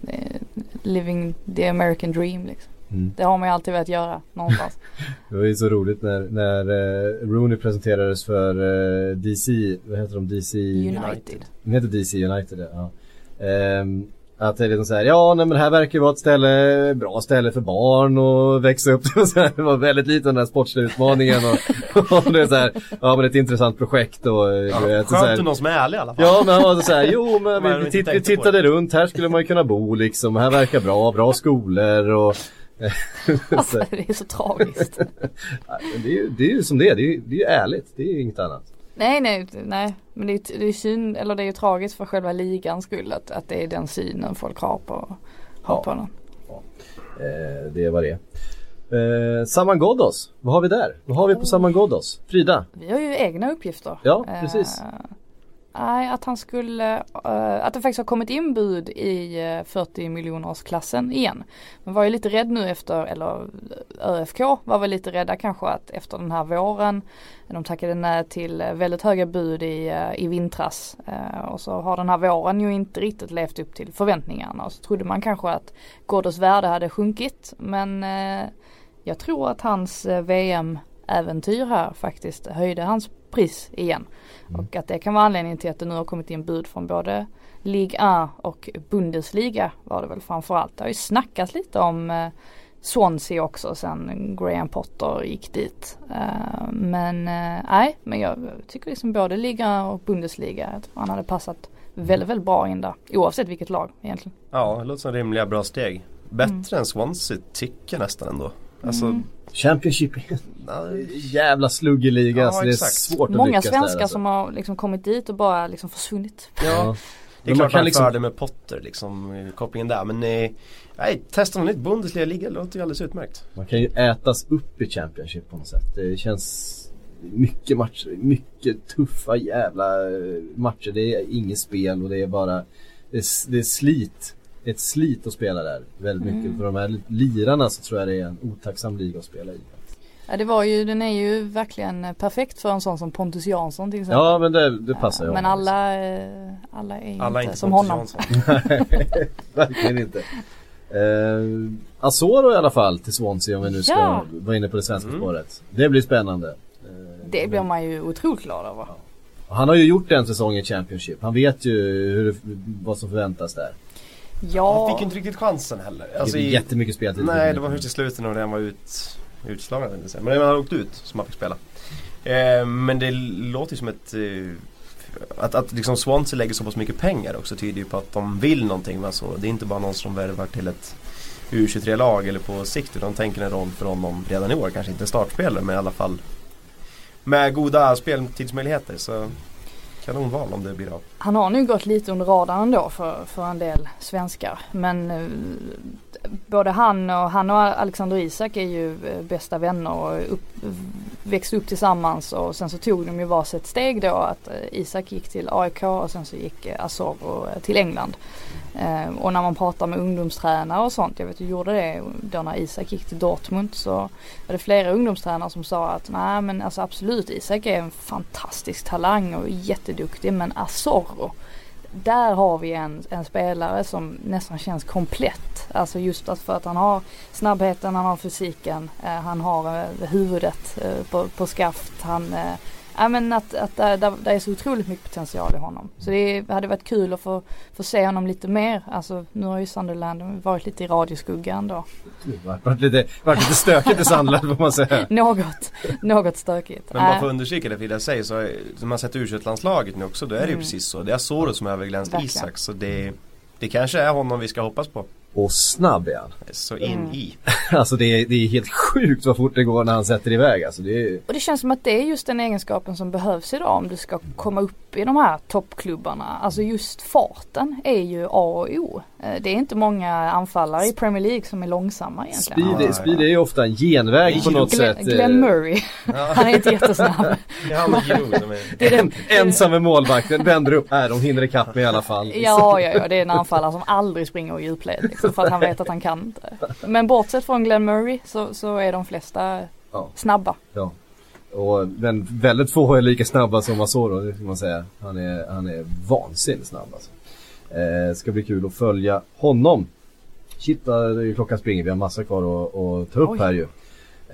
eh, living the American dream liksom. Mm. Det har man ju alltid velat göra någonstans. Det var ju så roligt när, när eh, Rooney presenterades för eh, DC, vad heter de? DC United. De heter DC United ja. Ehm, att det är liksom såhär, ja nej men här verkar ju vara ett ställe, bra ställe för barn och växa upp. Och så här, det var väldigt lite den där sportsliga utmaningen och, och det är såhär, ja men ett intressant projekt och eh, Ja, vet, så här- skönt att någon som är ärlig i alla fall. Ja men han var så här, jo men vi, vi, titt, vi tittade runt, här skulle man ju kunna bo liksom, här verkar bra, bra skolor och Alltså det är så tragiskt. Det, är ju, det är ju som det är, det är ju, det är ju ärligt, det är ju inget annat. Nej nej nej. Men det är det är synd, eller det är ju tragiskt för själva ligans skull att, att det är den synen folk har på, har Ja. på den. Eh, det vad det. Eh, Saman Ghoddos, vad har vi där? Vad har vi på Saman Ghoddos? Frida? Vi har ju egna uppgifter. Ja, precis. Eh, Nej, att han skulle, uh, att det faktiskt har kommit in bud i eh, uh, 40 miljonersklassen igen. Man var ju lite rädd nu efter, eller eh, ÖFK var väl lite rädda kanske att efter den här våren, de tackade nej till väldigt höga bud i, uh, i vintras. Och så har den här våren ju inte riktigt levt upp till förväntningarna. Och så trodde man kanske att Ghoddos värde hade sjunkit. Men jag tror att hans VM-äventyr här faktiskt höjde hans pris igen. Och att det kan vara anledningen till att det nu har kommit in bud från både Ligue 1 och Bundesliga var det väl framförallt. Det har ju snackats lite om eh, Swansea också sen Graham Potter gick dit. Eh, men eh, nej, men jag tycker liksom både Liga och Bundesliga, att han hade passat väldigt, väldigt bra in där. Oavsett vilket lag egentligen. Ja, det låter som rimliga bra steg. Bättre Mm. än Swansea tycker jag nästan ändå. Alltså, Mm. Championship jävla sluggig liga Ja, så det är exakt. svårt att Många lyckas svenskar där, alltså. som har liksom kommit dit och bara liksom försvunnit. ja. Det är Men man klart kan man liksom- för det med Potter liksom, kopplingen där. Men eh, nej, testa något nytt. Bundesliga-liga låter ju alldeles utmärkt. Man kan ju ätas upp i Championship på något sätt. Det känns mycket matcher, mycket tuffa jävla eh, matcher. Det är inget spel och det är bara det är, det är slit. Det ett slit att spela där väldigt mycket. Mm. För de här lirarna så tror jag det är en otacksam liga att spela i. Ja det var ju, den är ju verkligen eh, perfekt för en sån som Pontus Jansson till exempel. Ja men det, det passar Ja, ju Men alla, eh, alla är Alla inte inte som Pontus honom. Jansson. Verkligen inte. Uh, Asoro i alla fall till Swansea om vi nu ska Ja. vara inne på det svenska Mm. spåret. Det blir spännande. Eh, Det blir man ju otroligt glad över. Han har ju gjort en säsong i Championship. Han vet ju hur, det- vad som förväntas där. Han Ja, fick ju inte riktigt chansen heller. det Alltså, blir i, jättemycket speltid. nej, det var först i slutet när han var ut, utslagen. Men när har åkt ut som han fick spela. Eh, men det låter ju som ett eh, att, att liksom Swansea lägger så pass mycket pengar också tyder ju på att de vill någonting med så. Det är inte bara någon som värvar till ett U23-lag eller på sikt utan de tänker en roll för honom redan i år. Kanske inte startspelare men i alla fall med goda speltidsmöjligheter. Så kanonval om det blir av han har nu gått lite under radarn ändå för, för en del svenskar. Men eh, både han och, han och Alexander Isak är ju eh, bästa vänner och upp, växte upp tillsammans och sen så tog de ju varsitt steg då att eh, Isak gick till AIK och sen så gick eh, Asoro eh, till England. Eh, och när man pratar med ungdomstränare och sånt, jag vet du gjorde det då när Isak gick till Dortmund så var det flera ungdomstränare som sa att nej men alltså absolut Isak är en fantastisk talang och jätteduktig men Asoro där har vi en, en spelare som nästan känns komplett. Alltså just att för att han har snabbheten, han har fysiken, eh, han har eh, huvudet eh, på, på skaft, han eh, ja, men att, att det är så otroligt mycket potential i honom. Så det hade varit kul att få, få se honom lite mer. Alltså nu har ju Sunderland varit lite i radioskuggan då. Det har varit lite, varit lite stökigt i Sandland får man säga. Något, något stökigt. Men bara Äh, för att understryka det Frida säger så, som man sett u landslaget nu också, då är det ju Mm. precis så. Det är Asoro som överglänst. Isak så det, det kanske är honom vi ska hoppas på. Och snabb är han. Så in Mm. i. Alltså det är, det är helt sjukt vad fort det går när han sätter iväg. Alltså det är, Och det känns som att det är just den egenskapen som behövs idag om du ska komma upp i de här toppklubbarna. Alltså just farten är ju A och O. Eh, Det är inte många anfallare i Premier League som är långsamma egentligen. speed, är- speed är ju ofta en genväg på något Glenn, sätt. Glenn Murray, han är inte jättesnabb. Det är. Det den, Ensam med målvakten, vänder upp här, de hinner ikapp med i alla fall. Ja, ja, ja, det är en anfallare som aldrig springer i djupled liksom, för att han vet att han kan inte. Men bortsett från Glenn Murray så, så är de flesta Ja. snabba. Ja. Och, men väldigt få är lika snabba som Asoro, det får man säga. Han är, han är vansinnigt snabb alltså. Eh, ska bli kul att följa honom. Shit klockan springer, vi har massa kvar att, att ta upp Oj. här ju.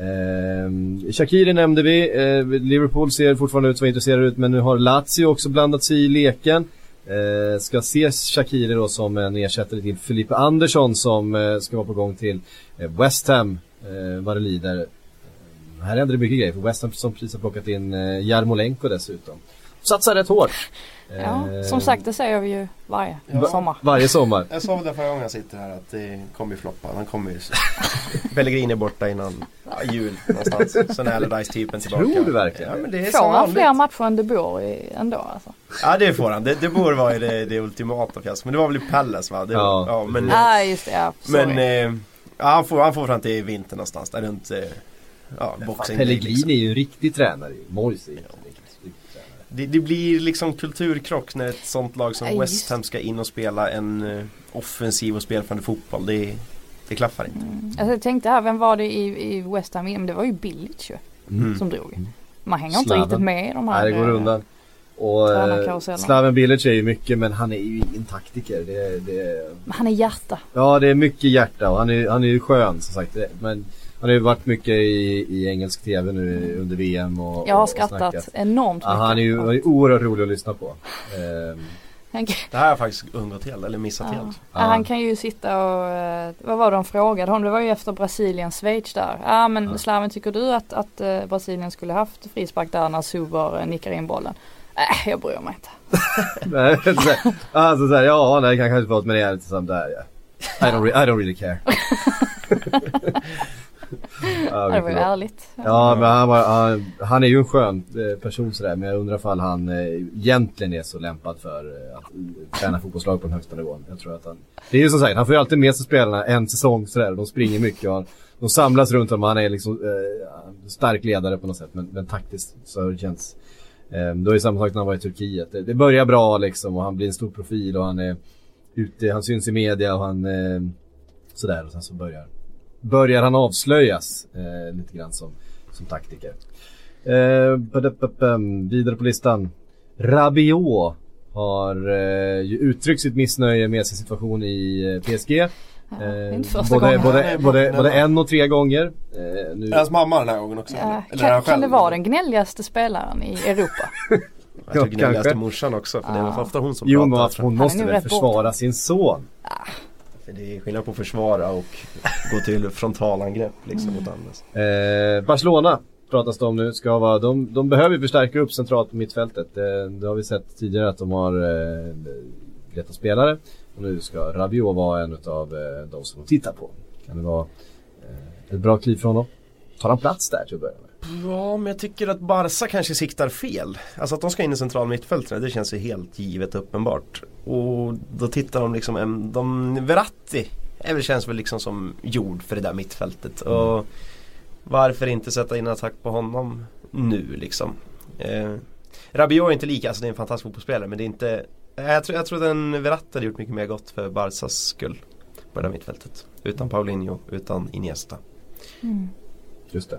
Eh, Shakiri nämnde vi, eh, Liverpool ser fortfarande ut att vara intresserade ut men nu har Lazio också blandat sig i leken. Eh, ska se Shakiri då som en ersättare till Felipe Andersson som eh, ska vara på gång till eh, West Ham eh, vad det lider. Här händer det mycket grejer för West Ham som precis har plockat in eh, Jarmolenko dessutom. Satsar rätt hårt. Ja, som sagt det säger vi ju varje Ja. sommar. Varje sommar. Jag sa väl det förra gången jag sitter här att det kommer ju floppa. Han kommer ju... Pellegrini är borta innan ja, jul någonstans. Sen är Allardyce-typen tillbaka. Tror du verkligen Ja men det är Får han fler matcher än De Boer i- ändå alltså? Ja det får han. Det, det borde vara det, det ultimata fiaskot. Men det var väl i Palace va? Det, Ja. ja men, Nej just det, ja. Sorry. men eh, ja, han, får, han får fram till vintern någonstans. Där runt eh, ja, boxing Day, Pellegrini liksom. är ju en riktig tränare. Ju riktig tränare. Det, det blir liksom kulturkrock när ett sånt lag som Ja, West. Ham ska in och spela en eh, offensiv och spelförande fotboll. Det, det klaffar inte. Mm. Alltså jag tänkte här, vem var det i, i West Ham? Men det var ju Billigt ju Mm. som drog. Man hänger inte Slaven. riktigt med i de här. Nej, det går eh, undan. Och eh. Slaven Bilic är ju mycket men han är ju ingen taktiker. Det, det, han är hjärta. ja det är mycket hjärta och han är, han är ju skön som sagt. Men han har ju varit mycket i, i engelsk TV nu under VM och Jag har och skrattat snackat. enormt Ja, mycket. han är ju han är oerhört rolig att lyssna på. Ehm, kan- Det här har jag faktiskt undrat helt, eller missat ja. helt. Ja, han kan ju sitta och, eh, vad var det de frågade honom? Det var ju efter Brasilien-Schweiz där. Ja men Ja. Slaven tycker du att, att eh, Brasilien skulle haft frispark där när Suber eh, nickar in bollen? Äh, jag bryr mig inte. Nej, så här, alltså såhär, ja nej kan kanske fått men det är lite sånt där ja. I don't, re- I don't really care. ja, det var ju ärligt. Ja men han, var, han, han är ju en skön eh, person sådär men jag undrar ifall han eh, egentligen är så lämpad för eh, att träna fotbollslag på den högsta nivån. Jag tror att han, det är ju som sagt, han får ju alltid med sig spelarna en säsong sådär. De springer mycket och de samlas runt honom. Han är liksom eh, stark ledare på något sätt men, men taktiskt så känns eh, det var ju samma sak när han var i Turkiet. Det, det börjar bra liksom och han blir en stor profil och han är ute, han syns i media och han eh, sådär och sen så börjar börjar han avslöjas eh, lite grann som, som taktiker. Eh, vidare på listan. Rabiot har eh, ju uttryckt sitt missnöje med sin situation i eh, PSG. Det inte första både, både, både, både en och tre gånger. Eh, nu, Är hans mamma den här gången också? Ja, eller? Eller kan, han kan det vara den gnälligaste spelaren i Europa? Jag tror gnälligaste morsan också för det är Ja. väl ofta hon som jo, men tror hon måste väl försvara sin son. jag. Det är skillnad på att försvara och gå till frontalangrepp liksom mot andra. Eh, Barcelona pratas det om nu. Ska vara, de, de behöver förstärka upp centralt på mittfältet. Det, det har vi sett tidigare att de har eh, letat spelare. Och nu ska Rabiot vara en av eh, de som de tittar på. Kan det vara eh, ett bra kliv från dem? Tar han plats där till att börja med? Ja men jag tycker att Barca kanske siktar fel. Alltså att de ska in i central mittfältet det känns ju helt givet uppenbart. Och då tittar de liksom, en- de, Verratti är väl, känns väl liksom som gjord för det där mittfältet. Och varför inte sätta in en attack på honom nu liksom. Eh, Rabiot är inte lika, alltså det är en fantastisk fotbollsspelare men det är inte jag tror, jag tror att en Verratti hade gjort mycket mer gott för Barcas skull. På det där mittfältet. Utan Paulinho, utan Iniesta. Mm. Just det.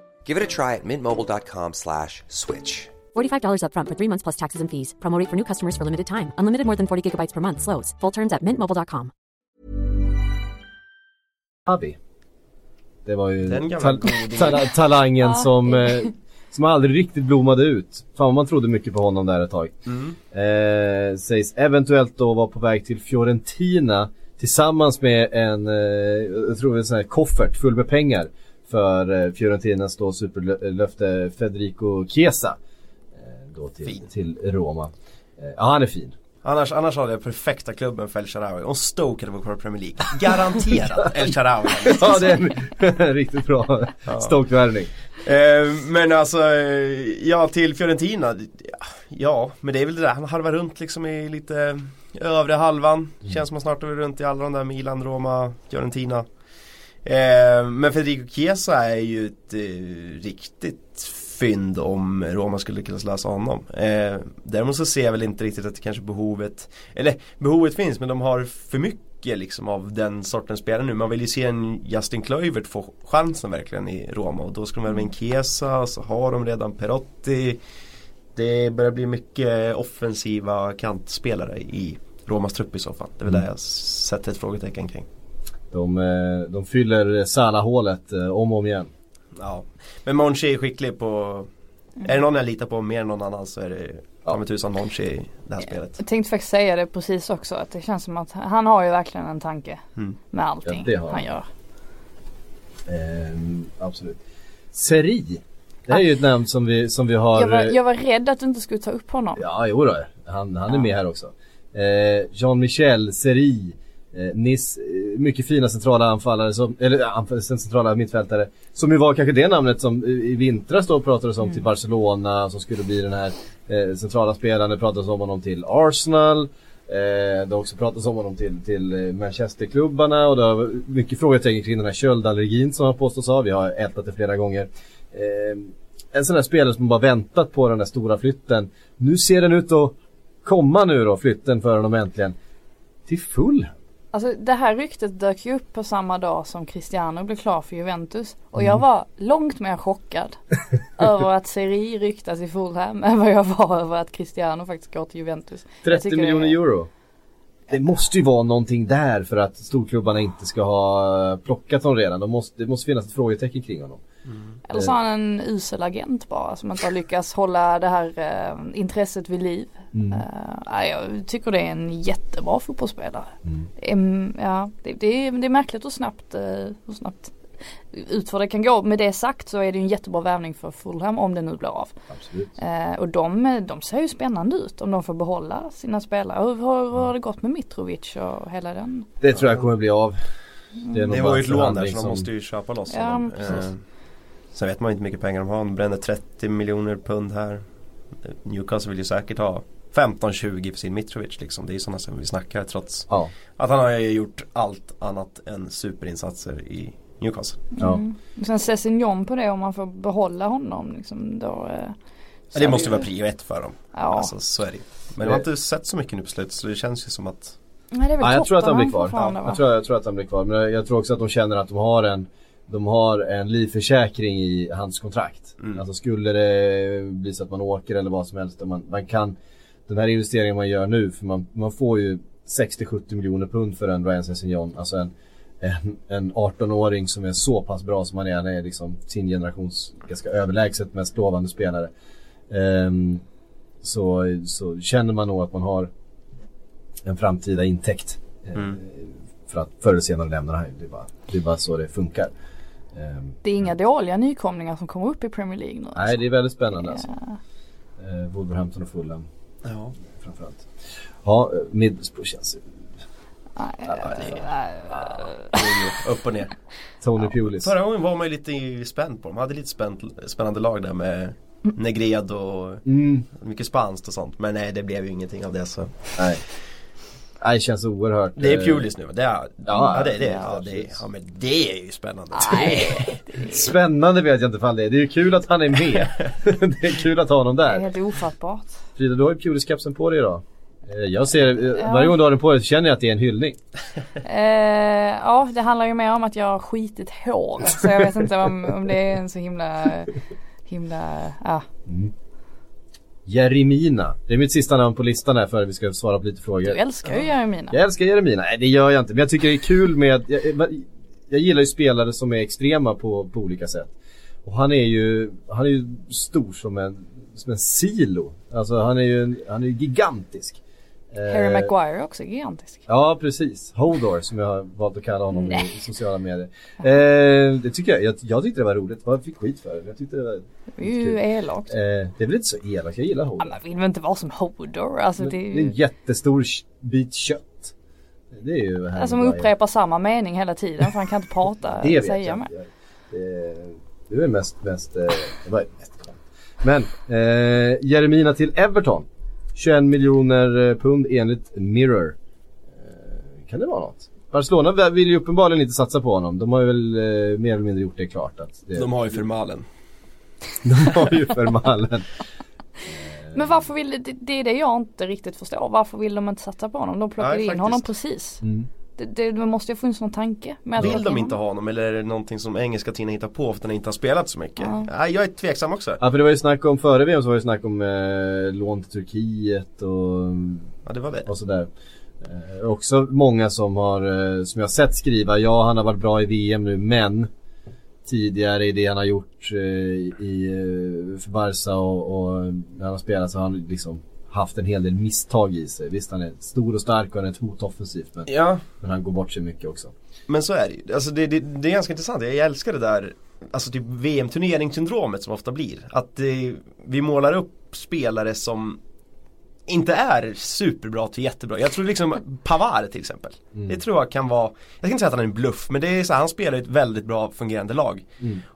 Give it a try at mintmobile.com slash switch. $45 upfront for three months plus taxes and fees. Promo rate for new customers for limited time. Unlimited more than 40 gigabytes per month. Slows. Full terms at mintmobile.com. Avi. Det var ju tal- tal- talangen som, eh, som aldrig riktigt blommade ut. Fan vad man trodde mycket på honom där ett tag. Eh, sägs eventuellt då vara på väg till Fiorentina tillsammans med en, eh, jag tror en sån här koffert full med pengar för eh, Fiorentinas då superlöfte Federico Chiesa. Eh, då till, Fin. till Roma. Eh, ja han är fin. Annars, annars hade jag perfekta klubben för El Shaarawy. Om Stoke hade varit kvar i Premier League. Garanterat El Shaarawy. Ja det är en riktigt bra Stoke-värvning. Eh, men alltså, ja till Fiorentina. Ja, men det är väl det där. Han harvar runt liksom i lite övre halvan. Känns som att snart är vi runt i alla de där Milan, Roma, Fiorentina. Eh, men Federico Chiesa är ju ett eh, riktigt fynd om Roma skulle kunna lösa honom. Eh, däremot så ser jag väl inte riktigt att det kanske behovet, eller behovet finns men de har för mycket liksom av den sortens spelare nu. Man vill ju se en Justin Kluivert få chansen verkligen i Roma och då ska de väl med en Chiesa och så har de redan Perotti. Det börjar bli mycket offensiva kantspelare i Romas trupp i så fall. Det är väl där jag sätter ett frågetecken kring. De, eh, de fyller Salah-hålet eh, om och om igen. Ja. Men Monchi är skicklig på Är det någon jag litar på mer än någon annan så är det ta mig tusan Monchi i det här spelet. Jag tänkte faktiskt säga det precis också att det känns som att han har ju verkligen en tanke Mm. med allting Ja, det har han. han gör. Ehm, absolut. Seri. Det här är ju ett namn som vi, som vi har... Jag var, eh, jag var rädd att du inte skulle ta upp honom. Ja, jo då. Han, han är med här också. Eh, Jean-Michel Seri. Eh, Nis, eh, mycket fina centrala anfallare, som, eller centrala mittfältare. Som ju var kanske det namnet som i vintras då pratades om till Barcelona, som skulle bli den här eh, centrala spelaren. Det pratades om honom till Arsenal. Eh, det har också pratats om honom till, till eh, Manchesterklubbarna och det har mycket frågetecken kring den här köldallergin som han påstås ha. Vi har ältat det flera gånger. Eh, en sån här spelare som bara väntat på den där stora flytten. Nu ser den ut att komma nu då, flytten för honom äntligen. Till full. Alltså det här ryktet dök ju upp på samma dag som Cristiano blev klar för Juventus. Och Mm. jag var långt mer chockad över att Seri ryktas i Fulham än vad jag var över att Cristiano faktiskt går till Juventus. Jag 30 tycker miljoner det är- euro. Det måste ju vara någonting där för att storklubbarna inte ska ha plockat honom redan. De måste, det måste finnas ett frågetecken kring honom. Eller så har han en usel agent bara som inte har lyckats hålla det här eh, intresset vid liv. Mm. Eh, jag tycker det är en jättebra fotbollsspelare. Mm. Em, ja, det, det, är, det är märkligt hur snabbt, eh, hur snabbt utför det kan gå. Med det sagt så är det en jättebra värvning för Fulham om det nu blir av. Eh, och de, de ser ju spännande ut om de får behålla sina spelare. Hur, hur, hur har det gått med Mitrovic och hela den? Det tror jag kommer bli av. är nog Det bara var ju ett lån där så de måste ju köpa loss Ja, honom. Sen vet man ju inte hur mycket pengar de har. De bränner 30 miljoner pund här. Newcastle vill ju säkert ha 15-20 för sin Mitrovic liksom. Det är ju sådana som vi snackar trots Ja. att han har ju gjort allt annat än superinsatser i Newcastle. Ja. Mm. Och Sen Sessignon på det om man får behålla honom liksom då. Eh, Ja, det måste ju- vara prio ett för dem. Ja. Alltså så är det. Men jag har inte sett så mycket nu på slutet så det känns ju som att Nej, det är väl Ja, jag tror att han blir kvar. Ja, jag, tror, jag tror att han blir kvar. Men jag, jag tror också att de känner att de har en de har en livförsäkring i hans kontrakt. Mm. Alltså skulle det bli så att man åker eller vad som helst. Man, man kan, den här investeringen man gör nu, för man, man får ju 60-70 miljoner pund för en Ryan Sessignon. Alltså en, en, en 18-åring som är så pass bra som han är. Han är liksom sin generations ganska överlägset mest lovande spelare. Ehm, så, så känner man nog att man har en framtida intäkt. eh, Mm. För att förr eller senare lämnar han ju. Det är bara, det är bara så det funkar. Ehm, Det är inga dåliga nykomlingar som kommer upp i Premier League nu. nej, det är väldigt spännande alltså. Ja. Eh, Wolverhampton och Fulham Ja. framförallt. Ja, Middlesbrough känns. Nej, Upp och ner. Tony Pulis. Förra gången var man ju lite spänd på dem. De hade lite spänt, spännande lag där med Negredo och Mm, mycket spanskt och sånt. Men nej det blev ju ingenting av det så. nej. Nej, det känns oerhört. Det är eh, Pulis nu det är, ja, Ja, det är det. ja, det, ja men det är ju spännande. Spännande vet jag inte ifall det är. Det är ju kul att han är med. det är kul att ha honom Det är där. helt ofattbart. Frida, du har ju Pulis-kepsen på dig idag. Eh, Jag ser, eh, Ja. varje gång du har den på dig känner jag att det är en hyllning. Eh, ja, det handlar ju mer om att jag har skitit hår. Så jag vet inte om, om det är en så himla, himla, ja. Jeremina. Det är mitt sista namn på listan här för att vi ska svara på lite frågor. Du älskar ju Jeremina. Jag älskar Jeremina. Nej det gör jag inte. Men jag tycker det är kul med, jag, jag gillar ju spelare som är extrema på, på olika sätt. Och han är ju, han är ju stor som en, som en silo. Alltså han är ju, han är ju gigantisk. Harry Eh, Maguire är också gigantisk. Ja precis, Hodor som jag har valt att kalla honom Nej. i sociala medier. Eh, det tycker jag, jag, jag tyckte det var roligt. Vad fick skit för det? Jag tyckte det var Det är ju elakt. Eh, det är väl inte så elakt, jag gillar Ja, Hodor. man vill väl inte vara som Hodor? Alltså det är det är en ju, jättestor bit kött. Det är ju alltså man upprepar samma mening hela tiden för han kan inte prata Det vet säga jag inte. Det, du är mest, mest, eh, det var mest. Men, eh, Jeremina till Everton. 21 miljoner eh, pund enligt Mirror. Eh, kan det vara något? Barcelona vill ju uppenbarligen inte satsa på honom. De har ju väl eh, mer eller mindre gjort det klart att det, De har ju Firmalen. de har ju för mallen. Men varför vill, det, det är det jag inte riktigt förstår. Varför vill de inte satsa på honom? De plockade Nej, in faktiskt. honom precis. Mm. Det, det, måste ju funnits någon tanke med att Vill de in inte ha honom eller är det någonting som engelska tidningar hittar på för att han inte har spelat så mycket? Ja. Nej, jag är tveksam också. Ja för det var ju snack om, före VM så var det snack om eh, lån till Turkiet och Ja, det var det. och sådär. Eh, också många som har, eh, som jag har sett skriva, ja han har varit bra i VM nu men tidigare i det han har gjort eh, i, eh, för Barca och, och när han har spelat så har han liksom haft en hel del misstag i sig. Visst han är stor och stark och han är ett hot offensivt men, Ja, men han går bort sig mycket också. men så är det ju. Alltså det, det, det är ganska intressant. Jag älskar det där, alltså typ VM-turneringssyndromet som ofta blir. Att det, vi målar upp spelare som inte är superbra till jättebra. Jag tror liksom Pavard till exempel. Det tror jag kan vara, jag ska inte säga att han är en bluff men det är så här, han spelar i ett väldigt bra fungerande lag.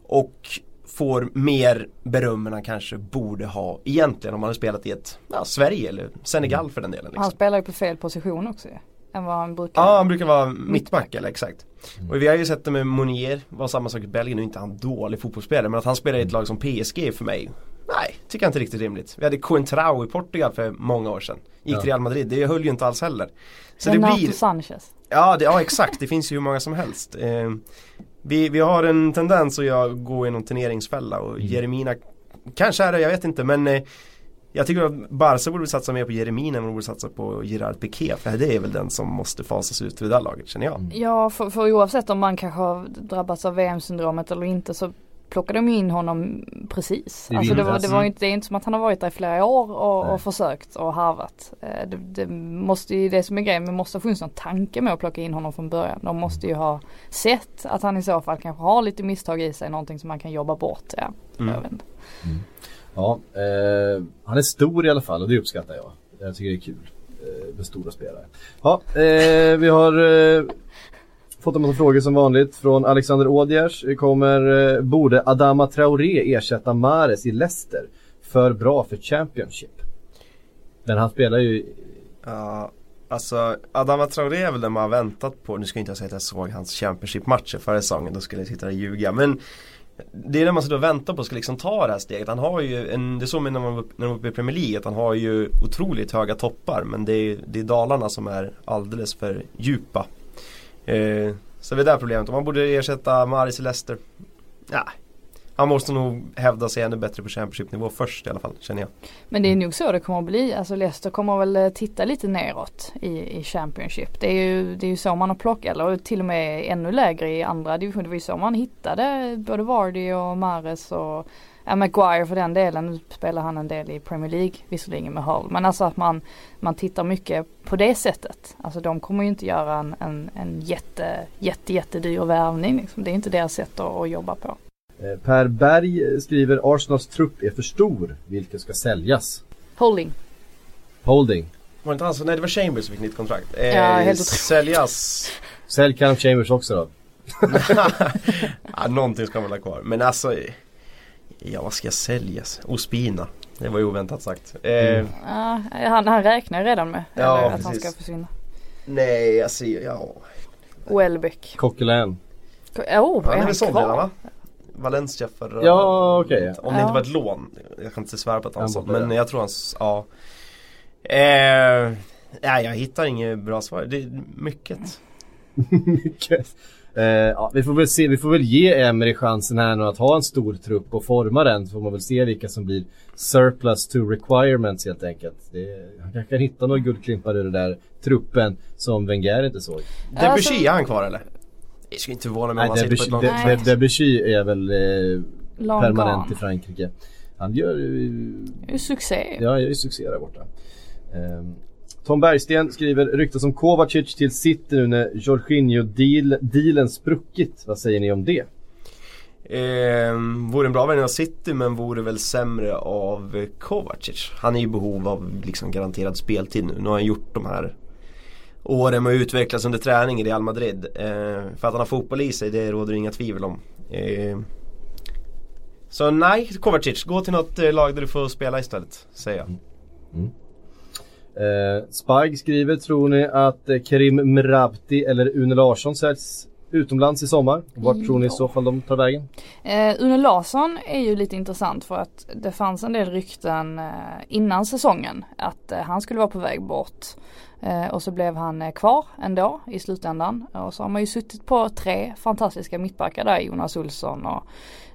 Och får mer beröm än han kanske borde ha egentligen om han hade spelat i ett, ja, Sverige eller Senegal för den delen. Liksom. Han spelar ju på fel position också ju. Än vad han brukar. Ja, han brukar vara mittback eller exakt. Och vi har ju sett det med Monier, var samma sak i Belgien, nu är inte han dålig fotbollsspelare men att han spelar i ett lag som PSG för mig Nej, tycker jag inte riktigt rimligt. Vi hade Coentrao i Portugal för många år sedan. Gick till Real Madrid, det höll ju inte alls heller. Så det Renato blir, Sanchez. ja, det, ja exakt, det finns ju hur många som helst. Eh, vi, vi har en tendens att jag gå i någon turneringsfälla och Jeremina Kanske är det, jag vet inte men eh, Jag tycker att Barca borde satsa mer på Jeremina än de borde satsa på Gerard Piqué för det är väl den som måste fasas ut för det där laget känner jag. Ja, för, för oavsett om man kanske har drabbats av VM-syndromet eller inte så plockar de in honom precis. I Alltså det, var, det, var inte, det är inte som att han har varit där i flera år och, och försökt och harvat. Eh, Det, det måste ju, det som är grejen, men måste ha funnits någon tanke med att plocka in honom från början. De måste ju ha sett att han i så fall kanske har lite misstag i sig, någonting som man kan jobba bort. Ja, Mm. inte. Ja, eh, han är stor i alla fall och det uppskattar jag. Jag tycker det är kul eh, med stora spelare. Ja, eh, vi har eh, fått en massa frågor som vanligt från Alexander Ådjers. Kommer, eh, borde Adama Traoré ersätta Mares i Leicester? För bra för Championship. Men han spelar ju Ja, alltså Adama Traoré är väl den man har väntat på. Nu ska jag inte säga att jag såg hans Championship-matcher förra säsongen, då skulle jag sitta och ljuga. Men det är det man sitter och väntar på ska liksom ta det här steget. Han har ju en, det såg man när man var när man uppe i Premier League, att han har ju otroligt höga toppar. Men det är, det är dalarna som är alldeles för djupa. Eh, så det är där problemet. Om man borde ersätta Maris i Leicester. Ja, han måste nog hävda sig ännu bättre på Championship-nivå först i alla fall, känner jag. Men det är nog så det kommer att bli. Alltså Leicester kommer väl eh, titta lite neråt i, i Championship. Det är, ju, det är ju så man har plockat, eller till och med ännu lägre i andra divisioner. Det var ju så man hittade både Vardy och Mares och ja, Maguire för den delen. Nu spelar han en del i Premier League visserligen med Hull. Men alltså att man, man tittar mycket på det sättet. Alltså de kommer ju inte göra en, en, en jätte, jätte, jättedyr värvning. Liksom. Det är inte deras sätt att, att jobba på. eh, Per Berg skriver Arsenals trupp är för stor. Vilka ska säljas? Holding. Holding. Var det inte han som, nej det var Chambers som fick nytt kontrakt. Eh, Ja, helt otroligt. säljas Sälj Callum Chambers också då. ja, någonting ska man ha kvar. Men alltså Ja vad ska säljas? Ospina. Det var ju oväntat sagt. Eh, Mm. Ja, han, han räknar redan med Ja, eller att han precis. ska försvinna. Nej, alltså ja. Welbeck. Coquelin. Oh, Han är är han väl såld redan va? Valencia förra Ja, okej. Om det Ja. inte var ett lån. Jag kan inte svära på att han Han såld. Men jag tror han, ja. Eh, nej jag hittar inget bra svar. Det är mycket. Mycket. Eh, ja, vi får väl se, vi får väl ge Emery chansen här nu att ha en stor trupp och forma den. Så får man väl se vilka som blir surplus to requirements helt enkelt. Det, han kanske kan hitta några guldklimpar ur den där truppen som Wenger inte såg. Alltså- Debussy, är han kvar eller? Det skulle inte förvåna mig om han sitter på ett långt De, Debussy är väl eh, permanent gone. i Frankrike. Han gör ju succé. Ja, jag är ju succé där borta. Ehm, Tom Bergsten skriver ryktas om Kovacic till City nu när Jorginho-dealen spruckit. Vad säger ni om det? Eh, vore en bra värvning av City men vore väl sämre av Kovacic. Han är i behov av liksom garanterad speltid nu. Nu har han gjort de här åren med att utvecklas under träning i Real Madrid. Eh, för att han har fotboll i sig, det råder inga tvivel om. Eh, så nej, Kovacic, gå till något eh, lag där du får spela istället, säger jag. Eh, Spag skriver, tror ni att eh, Karim Mrabti eller Une Larsson säljs utomlands i sommar? Vart tror ni i så fall de tar vägen? Eh, Une Larsson är ju lite intressant för att det fanns en del rykten eh, innan säsongen att eh, han skulle vara på väg bort. Eh, och så blev han kvar ändå i slutändan. Och så har man ju suttit på tre fantastiska mittbackar där, Jonas Olsson och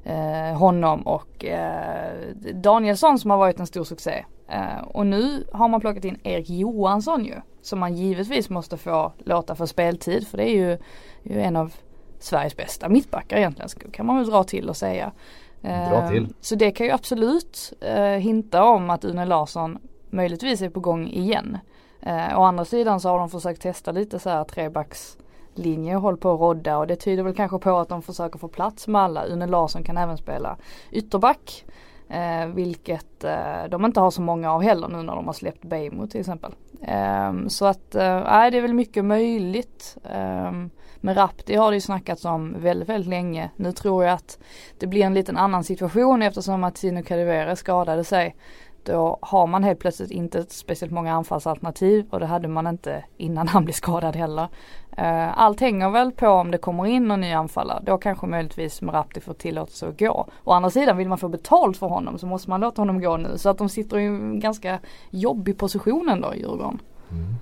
eh, honom och eh, Danielsson som har varit en stor succé. Eh, och nu har man plockat in Erik Johansson ju. Som man givetvis måste få låta få speltid för det är ju, ju en av Sveriges bästa mittbackar egentligen kan man väl dra till och säga. Dra till. Eh, Så det kan ju absolut eh, hinta om att Une Larsson möjligtvis är på gång igen. Eh, å andra sidan så har de försökt testa lite så här linje och håller på att rodda och det tyder väl kanske på att de försöker få plats med alla. Une Larsson kan även spela ytterback. Eh, vilket eh, de inte har så många av heller nu när de har släppt Bejmo till exempel. Eh, så att, eh, nej det är väl mycket möjligt. Eh, men Rapti har det ju snackats om väldigt, väldigt länge. Nu tror jag att det blir en liten annan situation eftersom att Tino Kadewere skadade sig. Då har man helt plötsligt inte speciellt många anfallsalternativ och det hade man inte innan han blev skadad heller. Eh, allt hänger väl på om det kommer in någon ny anfallare. Då kanske möjligtvis Merapti får tillåtelse att gå. Å andra sidan vill man få betalt för honom så måste man låta honom gå nu. Så att de sitter i en ganska jobbig position ändå Djurgården. Mm.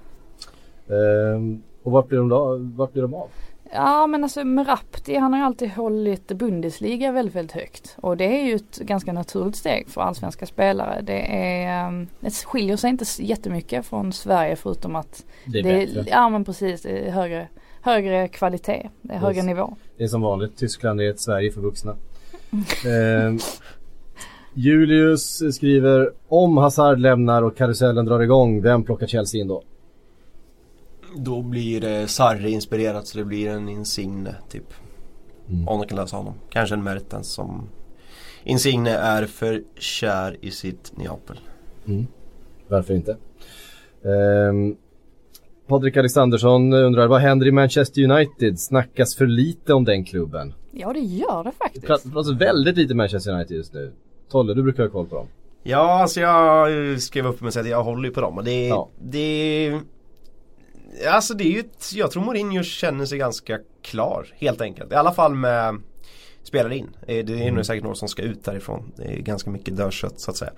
Ehm, och vart blir de, då, vart blir de av? Ja men alltså Merapti han har ju alltid hållit Bundesliga väldigt väldigt högt. Och det är ju ett ganska naturligt steg för allsvenska spelare. Det är, ehm, det skiljer sig inte jättemycket från Sverige förutom att Det är det bättre. ja men precis, det är högre, högre kvalitet, det är högre Yes. nivå. Det är som vanligt, Tyskland är ett Sverige för vuxna. Ehm, Julius skriver om Hazard lämnar och karusellen drar igång, vem plockar Chelsea in då? Då blir det Sarri inspirerat så det blir en Insigne typ. Mm. Om de kan lösa honom. Kanske en Mertens som Insigne är för kär i sitt Neapel. Varför inte? Um, Patrik Alexandersson undrar, vad händer i Manchester United? Snackas för lite om den klubben? Ja det gör det Det faktiskt. pratas alltså väldigt lite Manchester United just nu. Tolle, du brukar ha koll på dem. Ja, alltså jag eh, skrev upp mig och sa att jag håller ju på dem och det, Ja. det Alltså det är ju ett, jag tror Mourinho känner sig ganska klar helt enkelt. I alla fall med spelare in. Eh, Det är nog säkert några som ska ut därifrån. Det är ganska mycket dödkött så att säga.